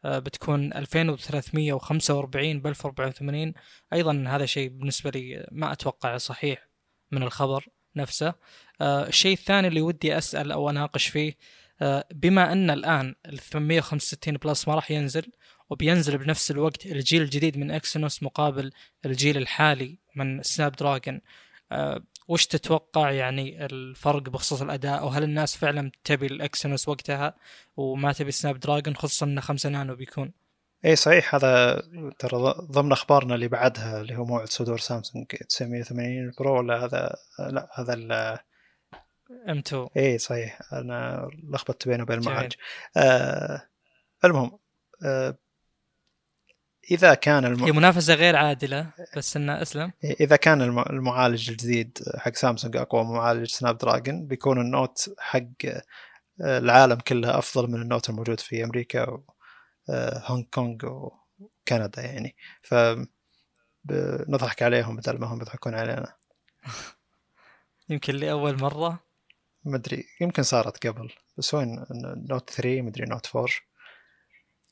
بتكون 2345 ب 1084 أيضا هذا شيء بالنسبة لي ما أتوقع صحيح من الخبر نفسه. آه، الشيء الثاني اللي ودي أسأل أو أناقش فيه آه، بما أن الآن ال 865 بلس ما راح ينزل وبينزل بنفس الوقت الجيل الجديد من Exynos مقابل الجيل الحالي من Snapdragon وش تتوقع يعني الفرق بخصوص الأداء؟ وهل الناس فعلا تبي ال Exynos وقتها وما تبي Snapdragon خصوصا انه 5 نانو بيكون؟ اي صحيح. هذا ترى ضمن أخبارنا اللي بعدها اللي هو موعد صدور سامسونج. 980 Pro ولا هذا؟ لا هذا ال ام 2 اي صحيح. أنا لخبطت بينه وبين المعالج. آه المهم آه إذا كان الم... هي منافسة غير عادلة بس انه أسلم. إذا كان المعالج الجديد حق سامسونج أقوى معالج Snapdragon بيكون ال Note حق العالم كله أفضل من ال Note الموجود في أمريكا وهونغ كونغ وكندا يعني. ف نضحك عليهم بدل ما هم يضحكون علينا. (laughs) يمكن لأول مرة. مدري يمكن صارت قبل بس وين؟ Note 3 مدري Note 4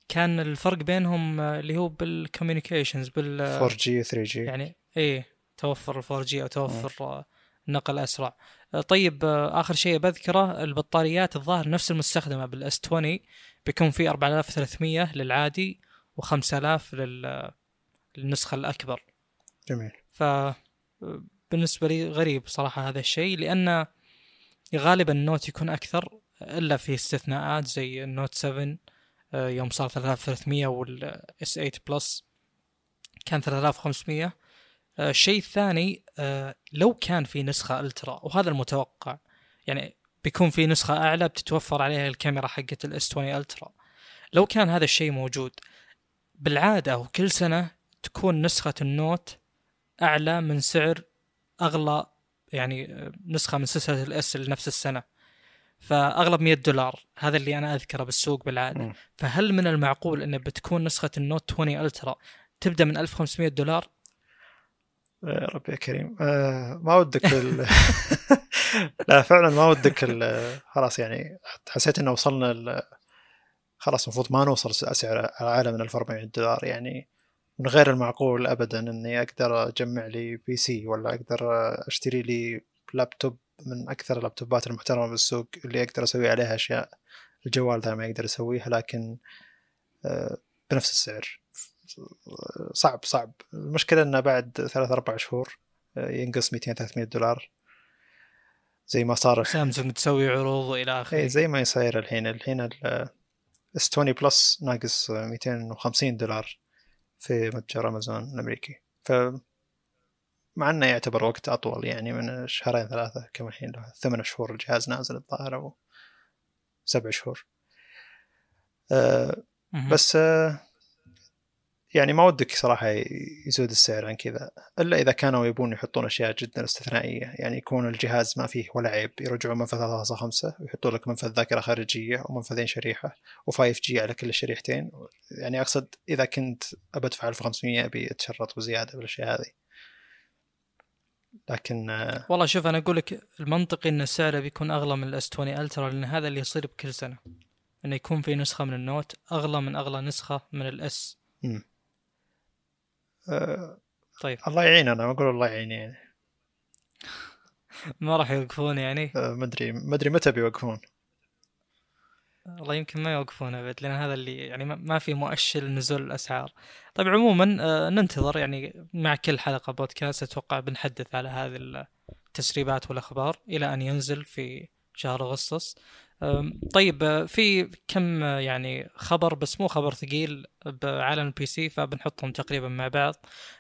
كان الفرق بينهم آه، اللي هو بال communications بال 4 G و 3 G يعني إيه توفر ال 4 G أو توفر آه، نقل أسرع. آه، طيب آخر شيء بذكره البطاريات الظاهر نفس المستخدمة بال S 20 بيكون في 4300 للعادي و5000 لل للنسخة الأكبر. جميل. ف بالنسبة لي غريب صراحة هذا الشيء لأن غالبا ال Note يكون أكثر إلا في استثناءات زي ال Note 7 آه، يوم صار 3300 وال S 8 Plus كان 3500 آه، الشيء الثاني آه، لو كان في نسخة Ultra وهذا المتوقع يعني بيكون في نسخة أعلى بتتوفر عليها الكاميرا حقت ال S 20 Ultra. لو كان هذا الشيء موجود بالعادة وكل سنة تكون نسخة ال Note أعلى من سعر أغلى يعني آه، نسخة من سلسلة ال S لنفس السنة. فأغلب 100 دولار هذا اللي أنا أذكره بالسوق بالعادة. فهل من المعقول انه بتكون نسخة ال Note 20 Ultra تبدأ من 1500 دولار؟ يا رب يا كريم. آه ما ودك ال... (laughs) لا فعلا ما ودك ال... (laughs) خلاص يعني حسيت إنه وصلنا ال... خلاص المفروض ما نوصل سعر أعلى من 1400 دولار. يعني من غير المعقول ابدا إني أقدر أجمع لي PC ولا أقدر أشتري لي لابتوب من أكثر اللابتوبات المحترمة بالسوق اللي أقدر أسوي عليها أشياء الجوال ذا ما يقدر يسويها لكن آه، بنفس السعر. صعب صعب. المشكلة إنه بعد ثلاث أربع شهور آه، ينقص 200 300 دولار. زي ما صار سامسونج تسوي عروض والى اي اخره زي ما يصير الحين. الحين S 20 Plus ناقص 250 دولار في متجر امازون الأمريكي. ف مع إنه يعتبر وقت أطول يعني من شهرين ثلاثة كم الحين؟ له ثمان شهور الجهاز نازل الظاهر أو سبع شهور. أه. بس آه، يعني ما ودك صراحة يزود السعر عن كذا إلا إذا كانوا يبون يحطون أشياء جدا استثنائية. يعني يكون الجهاز ما فيه ولا عيب يرجعون منفذ 3.5 ويحطوا لك منفذ ذاكرة خارجية ومنفذين شريحة و5G على كل الشريحتين. يعني أقصد إذا كنت أبى أدفع 1500 أبي أتشرط وزيادة بالأشياء هذه. لكن آه، والله شوف أنا أقول لك المنطقي إن سعره بيكون أغلى من ال S20 Ultra لأن هذا اللي يصير بكل سنة إنه يكون في نسخة من ال Note أغلى من أغلى نسخة من ال S مم. آه، طيب. الله يعين أنا ما أقول الله يعين يعني. (laughs) ما راح يوقفون يعني؟ آه، ما أدري ما أدري متى بيوقفون. والله يمكن ما يوقفون أبد لأن هذا اللي يعني ما- في مؤشر لنزول الأسعار. طيب عموما آه، ننتظر يعني مع كل حلقة بودكاست أتوقع بنحدث على هذه التسريبات والأخبار إلى أن ينزل في شهر أغسطس. طيب آه، في كم آه، يعني خبر بس مو خبر ثقيل بعالم ال PC فبنحطهم تقريبا مع بعض.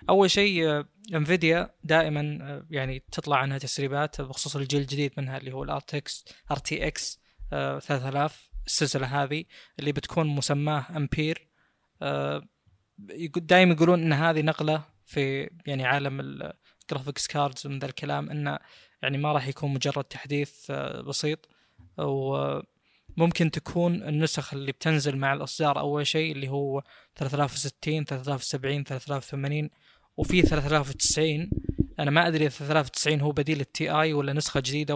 أول شيء Nvidia دائما يعني تطلع عنها تسريبات بخصوص الجيل الجديد منها اللي هو ال RTX 3000 السلسلة هذه اللي بتكون مسماة امبير دائما يقولون إن هذه نقلة في يعني عالم ال graphics cards ومن ذا الكلام انه يعني ما راح يكون مجرد تحديث آه، بسيط. وممكن تكون النسخ اللي بتنزل مع الإصدار أول شيء اللي هو 3060 3070 3080 وفي 3090 أنا ما أدري 3090 هو بديل ال Ti ولا نسخة جديدة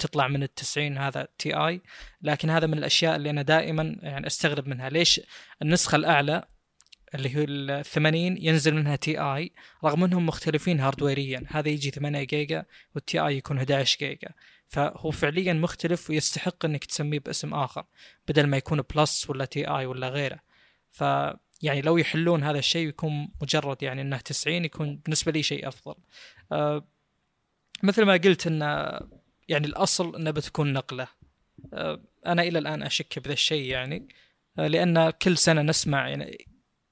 وتطلع من التسعين هذا Ti لكن هذا من الأشياء اللي أنا دائما يعني أستغرب منها. ليش النسخة الأعلى اللي هو ال 80 ينزل منها Ti رغم إنهم مختلفين هاردويريا. هذا يجي 8 جيجا وال Ti يكون 11 جيجا. فهو فعليا مختلف ويستحق إنك تسميه باسم آخر بدل ما يكون plus ولا Ti ولا غيره. ف يعني لو يحلون هذا الشيء ويكون مجرد يعني إنه 90 يكون بالنسبة لي شيء أفضل. أه مثل ما قلت إن يعني الأصل انه بتكون نقلة. أه أنا إلى الآن أشك بذا الشيء يعني أه لأن كل سنة نسمع يعني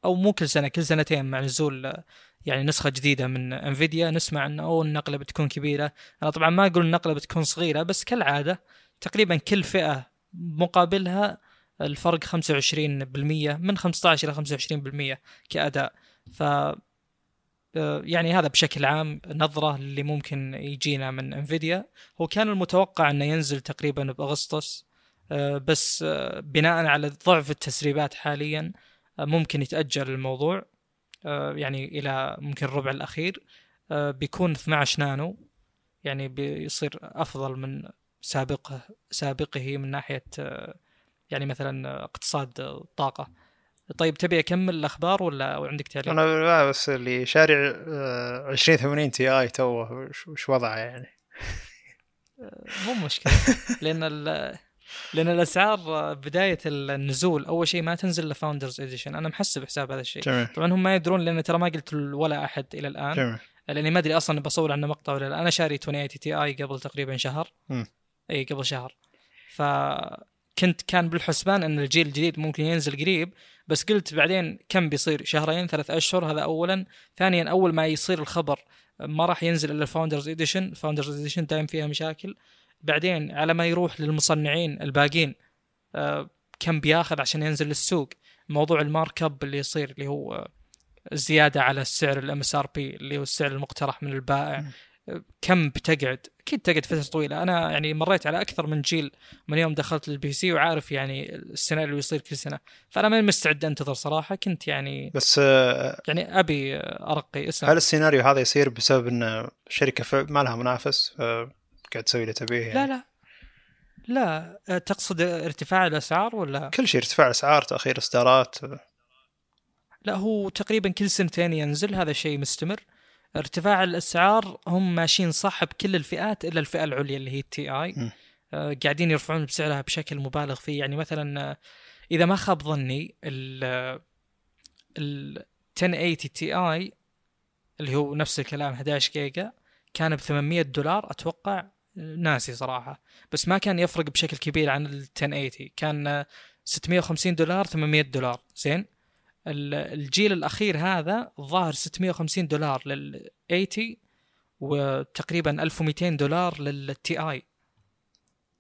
أو مو كل سنة كل سنتين مع نزول أه يعني نسخة جديدة من انفيديا نسمع انه أوه النقلة بتكون كبيرة، أنا طبعا ما أقول النقلة بتكون صغيرة بس كالعادة تقريبا كل فئة مقابلها الفرق 25% من 15 إلى 25% كأداء ف يعني هذا بشكل عام نظرة اللي ممكن يجينا من انفيديا هو كان المتوقع أنه ينزل تقريبا بأغسطس بس بناء على ضعف التسريبات حاليا ممكن يتأجل الموضوع يعني إلى ممكن الربع الأخير بيكون 12 نانو يعني بيصير أفضل من سابقه سابقه من ناحية يعني مثلا اقتصاد الطاقه طيب تبي أكمل الأخبار ولا عندك تعليق؟ أنا لا بس اللي شارع 2080 تي اي توه وش وضعه يعني؟ مو مشكلة. (laughs) لأن لأن الأسعار بداية النزول أول شيء ما تنزل إلا Founders Edition أنا محسب حساب هذا الشيء. جميل. طبعا هم ما يدرون لأن ترى ما قلت ولا أحد إلى الآن. جميل. لأني ما أدري أصلا بصور عنه مقطع ولا لا. أنا شاري 2080 Ti قبل تقريبا شهر. م. إي قبل شهر. فكنت كان بالحسبان إن الجيل الجديد ممكن ينزل قريب بس قلت بعدين كم بيصير؟ شهرين ثلاث أشهر هذا اولا. ثانيا أول ما يصير الخبر ما راح ينزل إلا ال Founders Edition ال Founders Edition دايم فيها مشاكل. بعدين على ما يروح للمصنعين الباقين آه، كم بياخذ عشان ينزل للسوق موضوع ال markup اللي يصير اللي هو آه، زيادة على السعر ال MSRP اللي هو السعر المقترح من البائع. كم بتقعد؟ أكيد تقعد فترة طويلة. أنا يعني مريت على أكثر من جيل من يوم دخلت لل PC وعارف يعني السيناريو اللي يصير كل سنة. فأنا ماني مستعد أنتظر صراحة. كنت يعني بس يعني أبي أرقي اسم هل السيناريو هذا يصير بسبب إن الشركة ف- ما لها منافس قاعد تسوي اللي تبيه يعني. لا لا. لا. تقصد ارتفاع الأسعار ولا؟ كل شيء ارتفاع اسعار تأخير إصدارات. لا هو تقريبا كل سنتين ينزل هذا شيء مستمر. ارتفاع الأسعار هم ماشيين صح بكل الفئات إلا الفئة العليا اللي هي التي اي. آه، قاعدين يرفعون بسعرها بشكل مبالغ فيه. يعني مثلا آه، إذا ما خاب ظني ال ال 1080 Ti اللي هو نفس الكلام 11 جيجا كان ب 800 دولار. أتوقع ناسي صراحة. بس ما كان يفرق بشكل كبير عن ال 1080 كان آه، 650 دولار 800 دولار. زين؟ الجيل الأخير هذا الظاهر 650 دولار لل 80 وتقريبا 1200 دولار لل Ti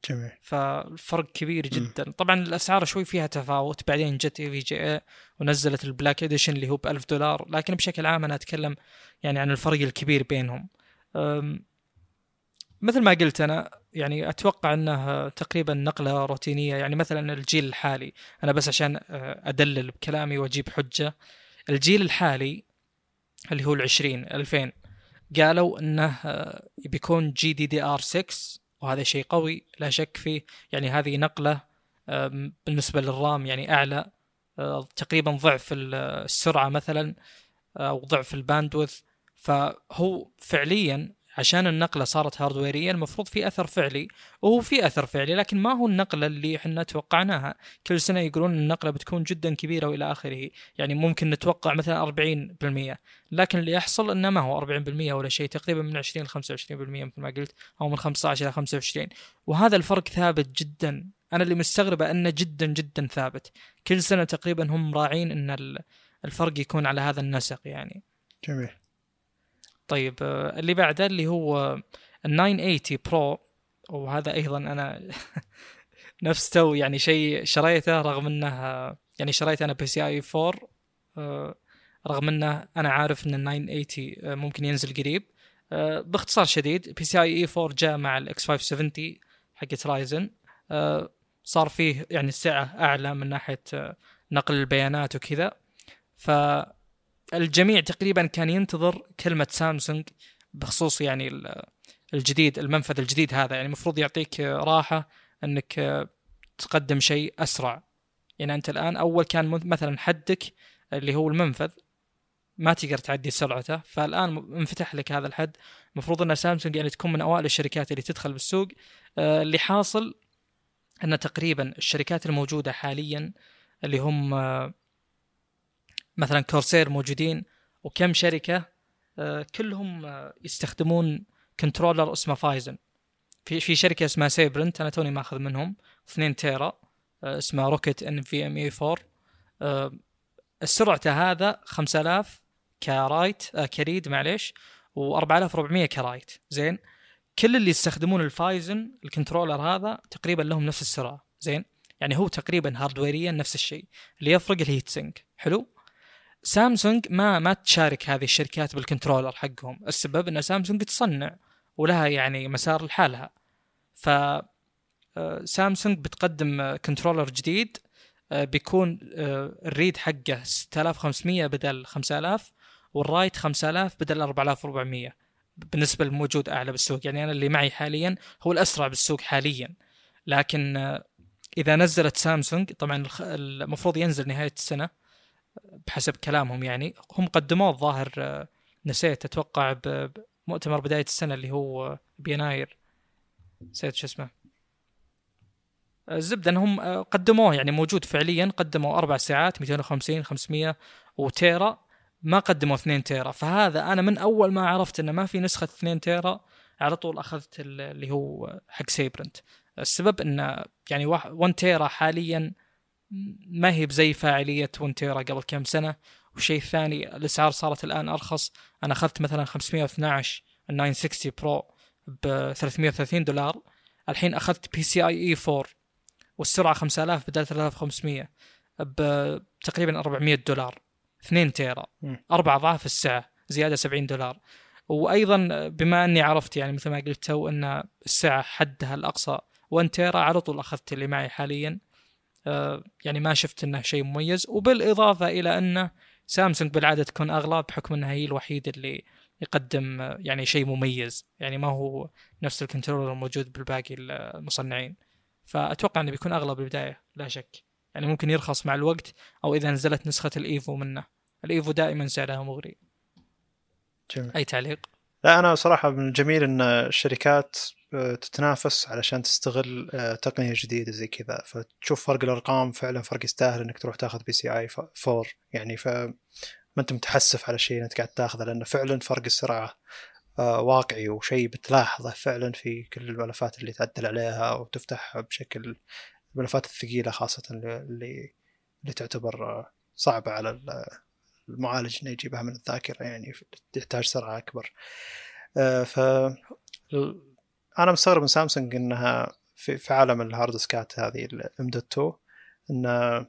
جميل. فالفرق كبير جدا. طبعا الأسعار شوي فيها تفاوت. بعدين جت EVGA ونزلت ال Black Edition اللي هو ب 1000 دولار. لكن بشكل عام أنا أتكلم يعني عن الفرق الكبير بينهم. مثل ما قلت أنا يعني أتوقع انها تقريبا نقلة روتينية يعني مثلا الجيل الحالي أنا بس عشان أه، أدلل بكلامي وأجيب حجة. الجيل الحالي اللي هو العشرين 2000 قالوا إنه أه، بيكون جي دي دي ار 6 وهذا شيء قوي لا شك فيه. يعني هذه نقلة أم، بالنسبة لل RAM يعني أعلى تقريبا ضعف ال- السرعة مثلا أو ضعف ال bandwidth. فهو فعليا عشان النقلة صارت هاردويريه المفروض في أثر فعلي وهو في أثر فعلي لكن ما هو النقلة اللي إحنا توقعناها. كل سنة يقولون النقلة بتكون جدا كبيرة وإلى آخره. يعني ممكن نتوقع مثلا 40% لكن اللي يحصل إنه ما هو 40% ولا شيء تقريبا من 20 ل 25% مثل ما قلت أو من 15 إلى 25 وهذا الفرق ثابت جدا. أنا اللي مستغربة أنه جدا جدا ثابت. كل سنة تقريبا هم راعين إن ال- الفرق يكون على هذا النسق يعني. جميل. طيب آه، اللي بعده اللي هو ال 980 برو. وهذا أيضا أنا (laughs) نفس تو يعني شيء شريته رغم إنه يعني شريت أنا PCIe 4 آه، رغم إنه أنا عارف إن ال 980 آه، ممكن ينزل قريب. باختصار شديد PCIe 4 جاء مع ال X570 حقت Ryzen. صار فيه يعني السعه أعلى من ناحية نقل البيانات وكذا. فالجميع تقريبا كان ينتظر كلمة سامسونج بخصوص يعني ال- الجديد المنفذ الجديد هذا. يعني المفروض يعطيك راحة إنك تقدم شيء أسرع. يعني أنت الآن أول كان مثلا حدك اللي هو المنفذ ما تقدر تعدي سرعته فالآن انفتح لك هذا الحد. المفروض إن سامسونج يعني تكون من أوائل الشركات اللي تدخل بالسوق. آه، اللي حاصل إن تقريبا الشركات الموجودة حاليا اللي هم آه، مثلا كورسير موجودين وكم شركة آه، كلهم آه، يستخدمون controller اسمه Phison. في في شركة اسمها Sabrent أنا توني ماخذ منهم 2 tera آه، اسمها Rocket NVMe 4 آه، سرعته هذا 5000 ك write ك read معليش و4400 ك write زين؟ كل اللي يستخدمون ال Phison ال controller هذا تقريبا لهم نفس السرعة. زين؟ يعني هو تقريبا هاردويريا نفس الشيء. اللي يفرق ال heat sink حلو؟ سامسونج ما ما تشارك هذه الشركات بال controller حقهم. السبب إن سامسونج تصنع ولها يعني مسار لحالها. ف آه، سامسونج بتقدم controller جديد آه، بيكون آه، ال read حقه 6500 بدل 5000 وال write 5000 بدل 4400 بالنسبة للموجود أعلى بالسوق. يعني أنا اللي معي حاليا هو الأسرع بالسوق حاليا. لكن إذا نزلت سامسونج طبعا المفروض ينزل نهاية السنة. بحسب كلامهم يعني هم قدموه الظاهر آه، نسيت أتوقع بمؤتمر بداية السنة اللي هو بيناير نسيت شو اسمه. الزبدة إنهم آه، قدموه يعني موجود فعليا قدموا أربع ساعات 250 500 وتيرا ما قدموا 2 تيرا. فهذا أنا من أول ما عرفت إنه ما في نسخة 2 تيرا على طول أخذت ال- اللي هو حق سيبرنت. السبب إنه يعني 1 تيرا حاليا ما هي بزي فاعلية 1 تيرا قبل كم سنة؟ والشيء الثاني الأسعار صارت الآن أرخص. أنا أخذت مثلا 512 ال 960 برو ب 330 دولار. الحين أخذت PCIe 4 والسرعة 5000 بدل 3500 بتقريبا 400 دولار. 2 tera. أربع أضعاف السعة زيادة 70 دولار. وأيضا بما أني عرفت يعني مثل ما قلت تو أن السعة حدها الأقصى 1 tera على طول أخذت اللي معي حاليا. يعني ما شفت إنه شيء مميز. وبالإضافة إلى أنه سامسونج بالعادة تكون أغلى بحكم إنها هي الوحيده اللي يقدم آه، يعني شيء مميز. يعني ما هو نفس ال controller الموجود بالباقي المصنعين. فأتوقع إنه بيكون أغلى بالبداية لا شك. يعني ممكن يرخص مع الوقت أو إذا نزلت نسخة ال EVO منه. ال EVO دائما سعرها مغري. جميل. أي تعليق؟ لا أنا صراحة من الجميل إن الشركات آه، تتنافس علشان تستغل آه، تقنية جديدة زي كذا. فتشوف فرق الأرقام فعلا فرق يستاهل إنك تروح تاخذ PCI 4 يعني ف ما أنت متحسف على اللي أنت قاعد تاخذه لأنه فعلا فرق السرعة آه، واقعي وشيء بتلاحظه فعلا في كل الملفات اللي تعدل عليها وتفتح بشكل الملفات الثقيلة خاصة اللي اللي, تعتبر صعبة على المعالج إنه يجيبها من الذاكرة يعني تحتاج سرعة أكبر. آه، ف أنا مستغرب من سامسونج إنها في, عالم ال hard disk ات هذه ال M dot 2 إن آه،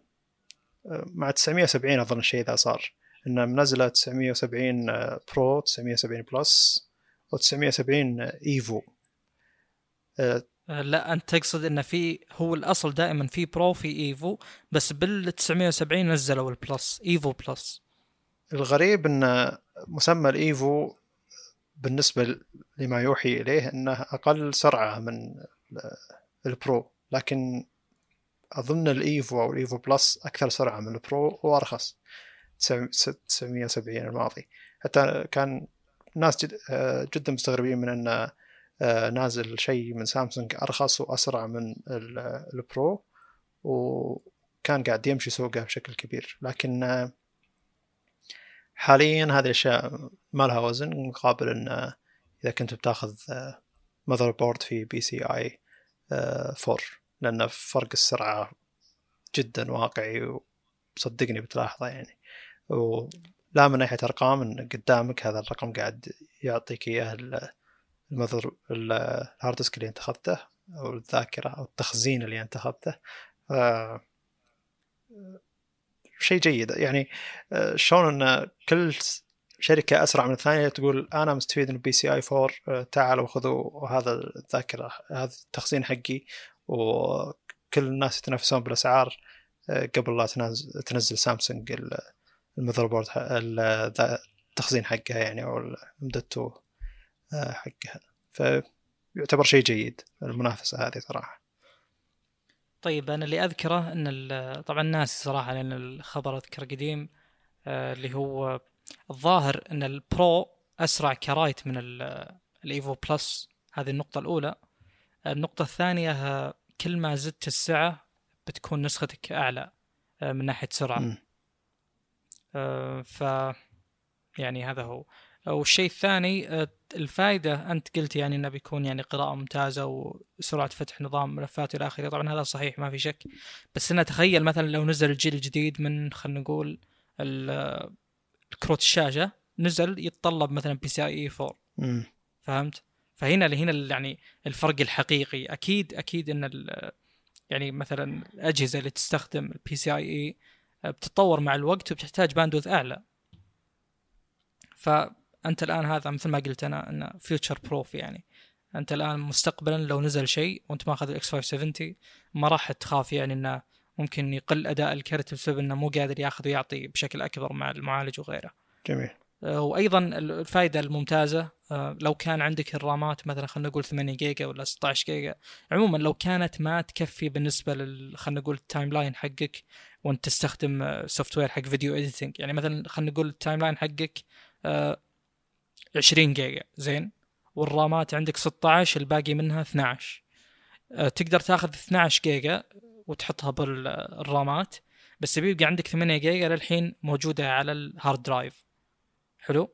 مع 970 أظن الشيء ذا صار انه منزلة 970 آه، Pro 970 Plus و970 EVO لا أنت تقصد انه في هو الأصل دائما في Pro في EVO بس بال 970 نزلوا ال Plus EVO Plus الغريب إن مسمى ال EVO بالنسبة لما يوحي إليه إنه أقل سرعة من ال- ال Pro لكن أظن ال EVO أو ال EVO Plus أكثر سرعة من ال Pro وارخص 970 الماضي. حتى كان ناس جد جدا مستغربين من انه آه، نازل شيء من سامسونج أرخص وأسرع من ال- ال Pro وكان قاعد يمشي سوقه بشكل كبير. لكن حاليا هذه الأشياء ما لها وزن مقابل إن آه، إذا كنت بتاخذ motherboard في PCI 4 لأن فرق السرعة جدا واقعي وصدقني بتلاحظه يعني. ولا من ناحية أرقام إن قدامك هذا الرقم قاعد يعطيك إياه ال- ال mother ال- ال hard disk اللي أنت أخذته أو الذاكرة أو التخزين اللي أنت أخذته. آه، شيء جيد. يعني آه، شلون إن كل شركة أسرع من الثانية تقول أنا مستفيد من PCI 4 آه، تعالوا خذوا هذا الذاكرة هذا التخزين حقي. وكل الناس يتنافسون بالأسعار آه، قبل لا تنزل, تنزل سامسونج ال- ال motherboard التخزين حقها يعني أو ال M.2 آه، حقها. فيعتبر شيء جيد المنافسة هذه صراحة. طيب أنا اللي أذكره إن طبعا ناس صراحة لأن الخبر أذكر قديم آه، اللي هو الظاهر إن ال Pro أسرع ك write من ال- ال EVO Plus هذه النقطة الأولى. النقطة الثانية آه، كل ما زدت السعة بتكون نسختك أعلى آه، من ناحية سرعة. ف يعني هذا هو. والشيء الثاني آه، الفائدة أنت قلت يعني أنه بيكون يعني قراءة ممتازة وسرعة فتح نظام ملفات إلى آخره. طبعا هذا صحيح ما في شك. بس أنا تخيل مثلا لو نزل الجيل الجديد من خلينا نقول ال- الكروت الشاشة نزل يتطلب مثلا PCI 4 مم. فهمت؟ فهنا هنا ال- يعني الفرق الحقيقي. أكيد أكيد إن ال- يعني مثلا الأجهزة اللي تستخدم ال PCI بتتطور مع الوقت وبتحتاج bandwidth أعلى. فانت الآن هذا مثل ما قلت أنا إنه future proof يعني. أنت الآن مستقبلا لو نزل شيء وأنت ماخذ ال X 570 ما راح تخاف يعني إنه ممكن يقل أداء الكرت بسبب إنه مو قادر ياخذ ويعطي بشكل أكبر مع المعالج وغيره. جميل. آه، وأيضا الفائدة الممتازة آه، لو كان عندك الرامات مثلا خلينا نقول 8 جيجا ولا 16 جيجا عموما لو كانت ما تكفي بالنسبة لل خلينا نقول ال timeline حقك وأنت تستخدم software حق video editing يعني مثلا خلينا نقول ال timeline حقك آه، 20 جيجا. زين. والرامات عندك 16 الباقي منها 12 آه، تقدر تاخذ 12 جيجا وتحطها بالرامات. بس بيبقى عندك 8 جيجا للحين موجودة على ال hard drive حلو؟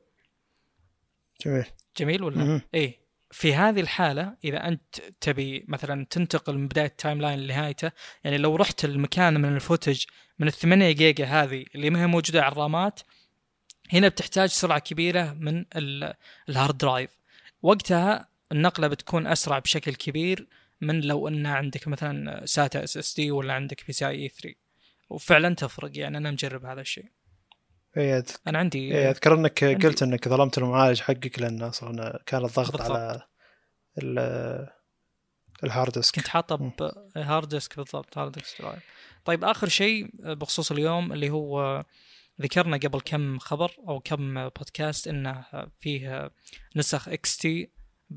جميل. جميل ولا؟ مم. إيه. في هذه الحالة إذا أنت تبي مثلا تنتقل من بداية ال timeline لنهايته يعني لو رحت المكان من ال footage من الثمانية جيجا هذه اللي ما هي موجودة على الرامات هنا بتحتاج سرعة كبيرة من ال- ال hard drive وقتها النقلة بتكون أسرع بشكل كبير من لو أن عندك مثلا SATA SSD ولا عندك PCI 3 وفعلا تفرق يعني أنا مجرب هذا الشيء. إيه، أنا عندي إيه، أذكر إنك عندي- قلت إنك ظلمت المعالج حقك لأن أصلا كان الضغط بالضبط. على ال- ال hard disk كنت حاطه مم. ب hard disk بالضبط hard disk drive طيب آخر شيء بخصوص اليوم اللي هو ذكرنا قبل كم خبر أو كم بودكاست إنه فيه نسخ XT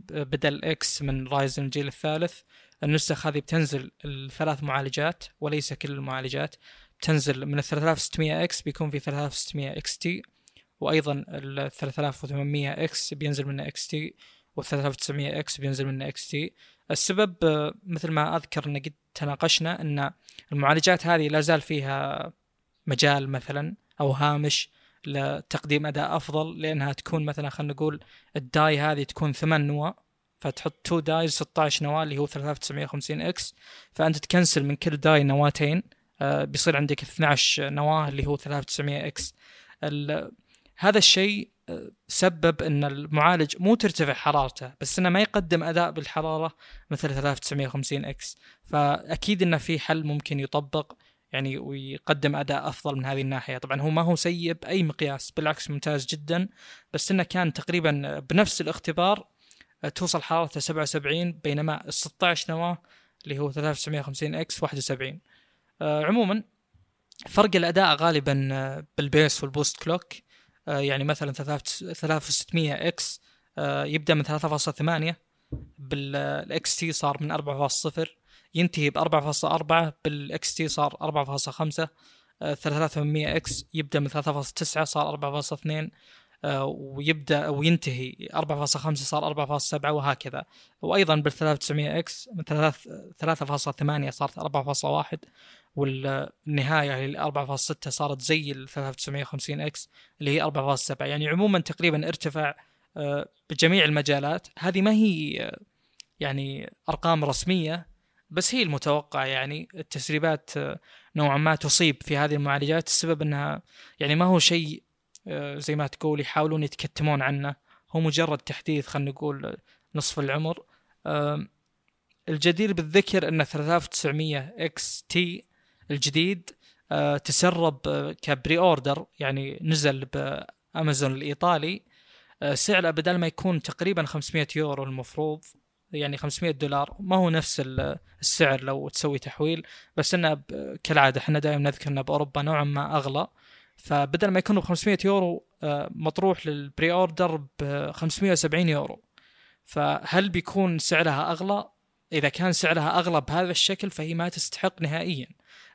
بدل X من Ryzen الجيل الثالث. النسخ هذه بتنزل الثلاث معالجات وليس كل المعالجات. بتنزل من ال 3600 X بيكون في 3600 XT وأيضا ال 3800 X بينزل منه XT وال 3900 X بينزل منه XT السبب مثل ما أذكر إن قد تناقشنا إن المعالجات هذه لا زال فيها مجال مثلا. أو هامش لتقديم أداء أفضل لأنها تكون مثلا خلينا نقول ال die هذه تكون ثمان نواة فتحط 2 dies 16 نواة اللي هو 3950 X فأنت ت cancel من كل die نواتين آه، بيصير عندك 12 نواة اللي هو 3900 X. هذا الشيء آه، سبب إن المعالج مو ترتفع حرارته بس إنه ما يقدم أداء بالحرارة مثل 3950 X. فأكيد انه في حل ممكن يطبق. يعني ويقدم أداء أفضل من هذه الناحية. طبعا هو ما هو سيء بأي مقياس بالعكس ممتاز جدا بس إنه كان تقريبا بنفس الاختبار آه، توصل حرارته 77 بينما ال 16 نواة اللي هو 3950 X 71 آه، عموما فرق الأداء غالبا آه، بال base وال boost clock. يعني مثلا 3600 X يبدأ من 3.8 بال XT صار من 4.0 ينتهي ب 4.4 بال XT صار 4.5 آه، 3800 X يبدأ من 3.9 صار 4.2 آه، ويبدأ وينتهي 4.5 صار 4.7 وهكذا. وأيضا بال 3900 X من 3.8 صارت 4.1 والنهاية اللي 4.6 صارت زي ال 3950 إكس اللي هي 4.7 يعني عموما تقريبا ارتفع آه، بجميع المجالات. هذه ما هي آه، يعني أرقام رسمية بس هي المتوقع يعني التسريبات آه، نوعا ما تصيب في هذه المعالجات السبب إنها يعني ما هو شيء آه، زي ما تقول يحاولون يتكتمون عنه. هو مجرد تحديث خلينا نقول نصف العمر. الجدير بالذكر إن 3900 XT الجديد آه، تسرب ك pre-order يعني نزل بأمازون الإيطالي. سعره بدل ما يكون تقريبا 500 يورو المفروض. يعني 500 دولار ما هو نفس ال- السعر لو تسوي تحويل بس إنه كالعادة إحنا دائما نذكر إنه بأوروبا نوعا ما أغلى فبدل ما يكون ب 500 يورو آه، مطروح لل pre-order ب 570 يورو فهل بيكون سعرها أغلى؟ إذا كان سعرها أغلى بهذا الشكل فهي ما تستحق نهائيا.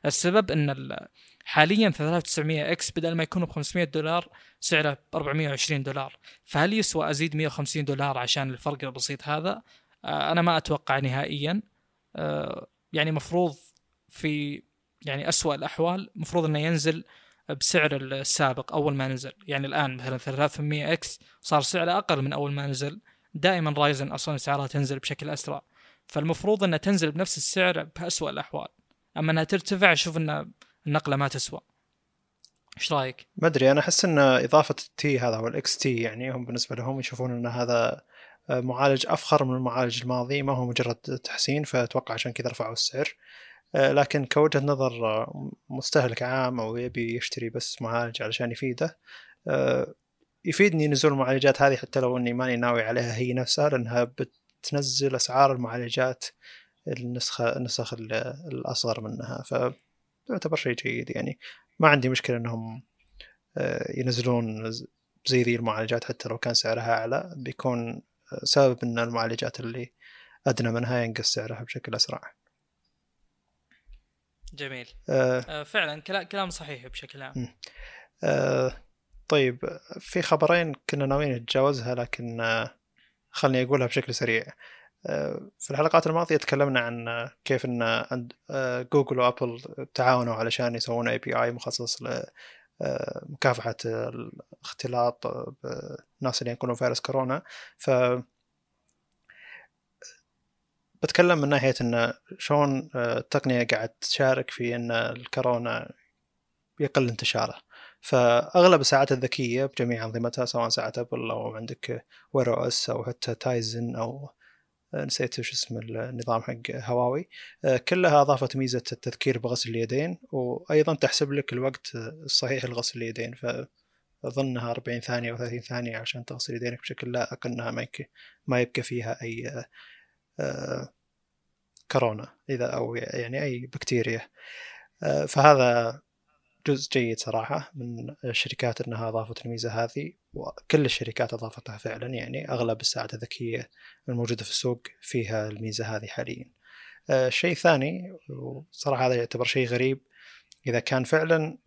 السبب إن ال- حاليا 3900 X بدل ما يكون ب 500 دولار سعره ب 420 دولار، فهل يسوى أزيد 150 دولار عشان الفرق البسيط هذا؟ آه، أنا ما أتوقع نهائيا. آه، يعني مفروض في يعني أسوأ الأحوال مفروض أنه ينزل بسعر السابق أول ما نزل. يعني الآن مثلا 300 X صار سعره أقل من أول ما نزل. دائما Ryzen أصلا سعرها تنزل بشكل أسرع. فالمفروض أنها تنزل بنفس السعر بأسوأ الأحوال. أما أنها ترتفع أشوف أن النقلة ما تسوى. إيش رأيك؟ ما أدري أنا أحس إن إضافة ال T هذا أو ال XT يعني هم بالنسبة لهم يشوفون إن هذا معالج أفخر من المعالج الماضي ما هو مجرد تحسين فأتوقع عشان كذا رفعوا السعر. آه، لكن كوجهة نظر آه، مستهلك عام أو يبي يشتري بس معالج علشان يفيده آه، يفيدني نزول المعالجات هذه حتى لو إني ماني ناوي عليها هي نفسها لأنها بتنزل أسعار المعالجات النسخة النسخ ال- الأصغر منها. فتعتبر شيء جيد يعني. ما عندي مشكلة إنهم آه، ينزلون زي ذي المعالجات حتى لو كان سعرها أعلى بيكون آه، سبب إن المعالجات اللي أدنى منها ينقص سعرها بشكل أسرع. جميل. آه، آه، فعلا كلا- كلام صحيح بشكل عام. آه، طيب في خبرين كنا ناويين نتجاوزها لكن آه، خلني أقولها بشكل سريع. آه، في الحلقات الماضية تكلمنا عن آه، كيف إن آه، جوجل وأبل تعاونوا علشان يسوون اي بي اي مخصص لمكافحه الاختلاط بالناس اللي ينقلون فيروس كورونا. ف بتكلم من ناحية إن شلون التقنية قاعد تشارك في إن الكورونا يقل انتشاره. فأغلب الساعات الذكية بجميع أنظمتها سواء ساعة أبل أو Android Wear أو حتى Tizen أو نسيت وش اسم النظام حق هواوي. كلها أضافت ميزة التذكير بغسل اليدين وأيضا تحسب لك الوقت الصحيح لغسل اليدين فأظنها 40 ثانية أو 30 ثانية عشان تغسل يدينك بشكل لائق أنها ما ما يبقى فيها أي كورونا إذا أو يعني أي بكتيريا. فهذا جزء جيد صراحة من الشركات أنها أضافت الميزة هذه وكل الشركات أضافتها فعلا يعني أغلب الساعات الذكية الموجودة في السوق فيها الميزة هذه حاليا. الشيء الثاني وصراحة هذا يعتبر شيء غريب إذا كان فعلا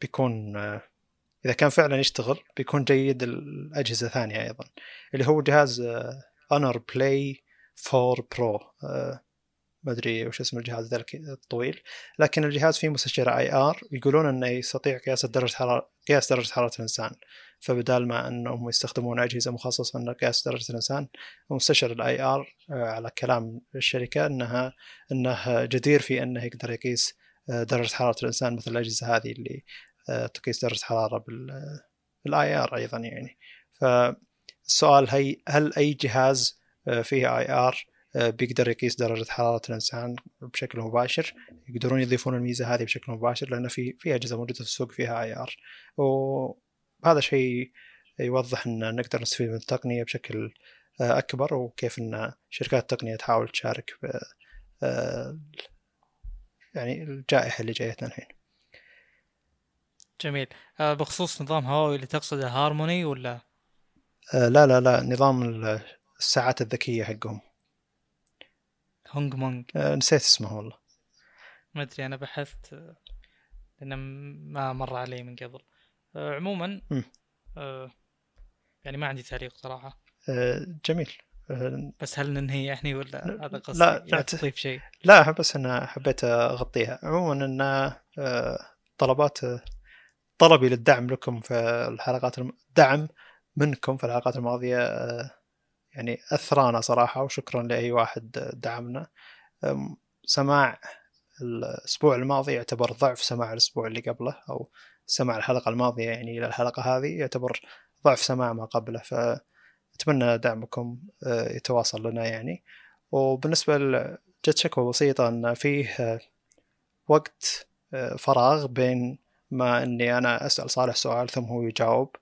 بيكون إذا كان فعلا يشتغل بيكون جيد الأجهزة الثانية أيضا اللي هو جهاز Honor Play 4 Pro ما أدري وش اسم الجهاز ذا الطويل. لكن الجهاز فيه مستشعر IR يقولون إنه يستطيع قياس درجة حراره قياس درجة حرارة الإنسان. فبدال ما إنهم يستخدمون أجهزة مخصصة لقياس درجة الإنسان مستشعر ال IR آه، على كلام الشركة انها إنه جدير في إنه يقدر يقيس آه، درجة حرارة الإنسان مثل الأجهزة هذه اللي آه، تقيس درجة حرارة بال IR أيضا يعني. فالسؤال هي هل أي جهاز فيه IR بيقدر يقيس درجة حرارة الإنسان بشكل مباشر يقدرون يضيفون الميزة هذه بشكل مباشر لأن في في أجهزة موجودة في السوق فيها IR وهذا شيء يوضح أن نقدر نستفيد من التقنية بشكل آه، أكبر وكيف أن شركات التقنية تحاول تشارك آه، يعني الجائحة اللي جايتنا الحين. جميل. بخصوص نظام هواوي اللي تقصده هارموني ولا؟ لا لا لا نظام الساعات الذكية حقهم. هونج مونج. آه نسيت اسمه والله. ما أدري أنا بحثت لأنه ما مر علي من قبل. آه عموما آه يعني ما عندي تعليق صراحة. آه جميل. آه بس هل ننهي يعني ولا هذا قصدي؟ لا لا تضيف شيء. لا بس أنا حبيت أغطيها. عموما إن آه طلبات طلبي للدعم لكم في الحلقات الدعم منكم في الحلقات الماضية آه يعني أثرانا صراحة وشكرا لأي واحد دعمنا. سماع الأسبوع الماضي يعتبر ضعف سماع الأسبوع اللي قبله أو سماع الحلقة الماضية يعني إلى الحلقة هذه يعتبر ضعف سماع ما قبله. فأتمنى دعمكم أه، يتواصل لنا يعني. وبالنسبة جت شكوى بسيطة أن فيه وقت أه، فراغ بين ما إني أنا أسأل صالح سؤال ثم هو يجاوب.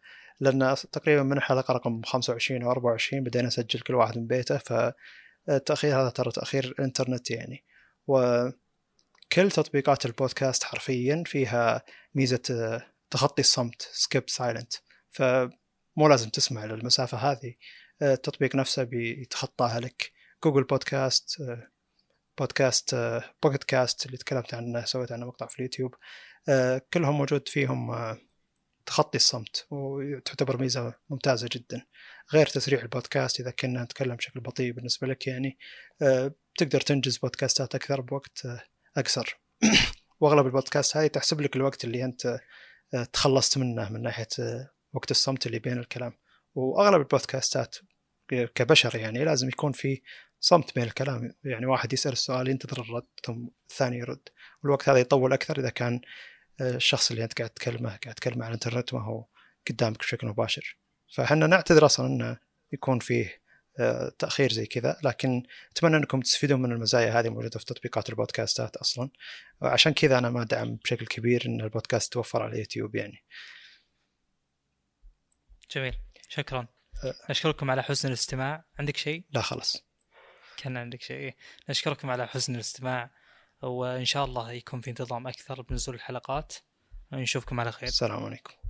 لأن تقريبا من الحلقة رقم 25 أو 24 بدينا نسجل كل واحد من بيته فالتاخير هذا ترى تأخير الانترنت يعني. وكل تطبيقات البودكاست حرفيا فيها ميزة تخطي الصمت skip silence فمو لازم تسمع للمسافة هذه. التطبيق نفسه بيتخطاها لك. Google Podcasts بودكاست Pocket Casts اللي تكلمت عنه سويت عنه مقطع في اليوتيوب. كلهم موجود فيهم تخطي الصمت وتعتبر ميزة ممتازة جدا. غير تسريع البودكاست إذا كنا نتكلم بشكل بطيء بالنسبة لك يعني آه، تقدر تنجز بودكاستات أكثر بوقت آه، أقصر. (coughs) وأغلب البودكاست هاي تحسب لك الوقت اللي أنت آه، تخلصت منه من ناحية وقت الصمت اللي بين الكلام. وأغلب البودكاستات كبشر يعني لازم يكون في صمت بين الكلام. يعني واحد يسأل السؤال ينتظر الرد ثم الثاني يرد. والوقت هذا يطول أكثر إذا كان الشخص اللي انت قاعد تكلمه قاعد تكلمه على الانترنت ما هو قدامك بشكل مباشر. فاحنا نعتذر أصلا إنه يكون فيه آه، تأخير زي كذا لكن أتمنى إنكم تستفيدون من المزايا هذه موجوده في تطبيقات البودكاستات أصلا. وعشان كذا أنا ما أدعم بشكل كبير إن البودكاست توفر على اليوتيوب يعني. جميل. شكرا. أه. نشكركم على حسن الاستماع. عندك شيء؟ لا خلاص. كان عندك شيء. نشكركم على حسن الاستماع. وإن شاء الله يكون في انتظام أكثر بنزول الحلقات. نشوفكم على خير. السلام عليكم.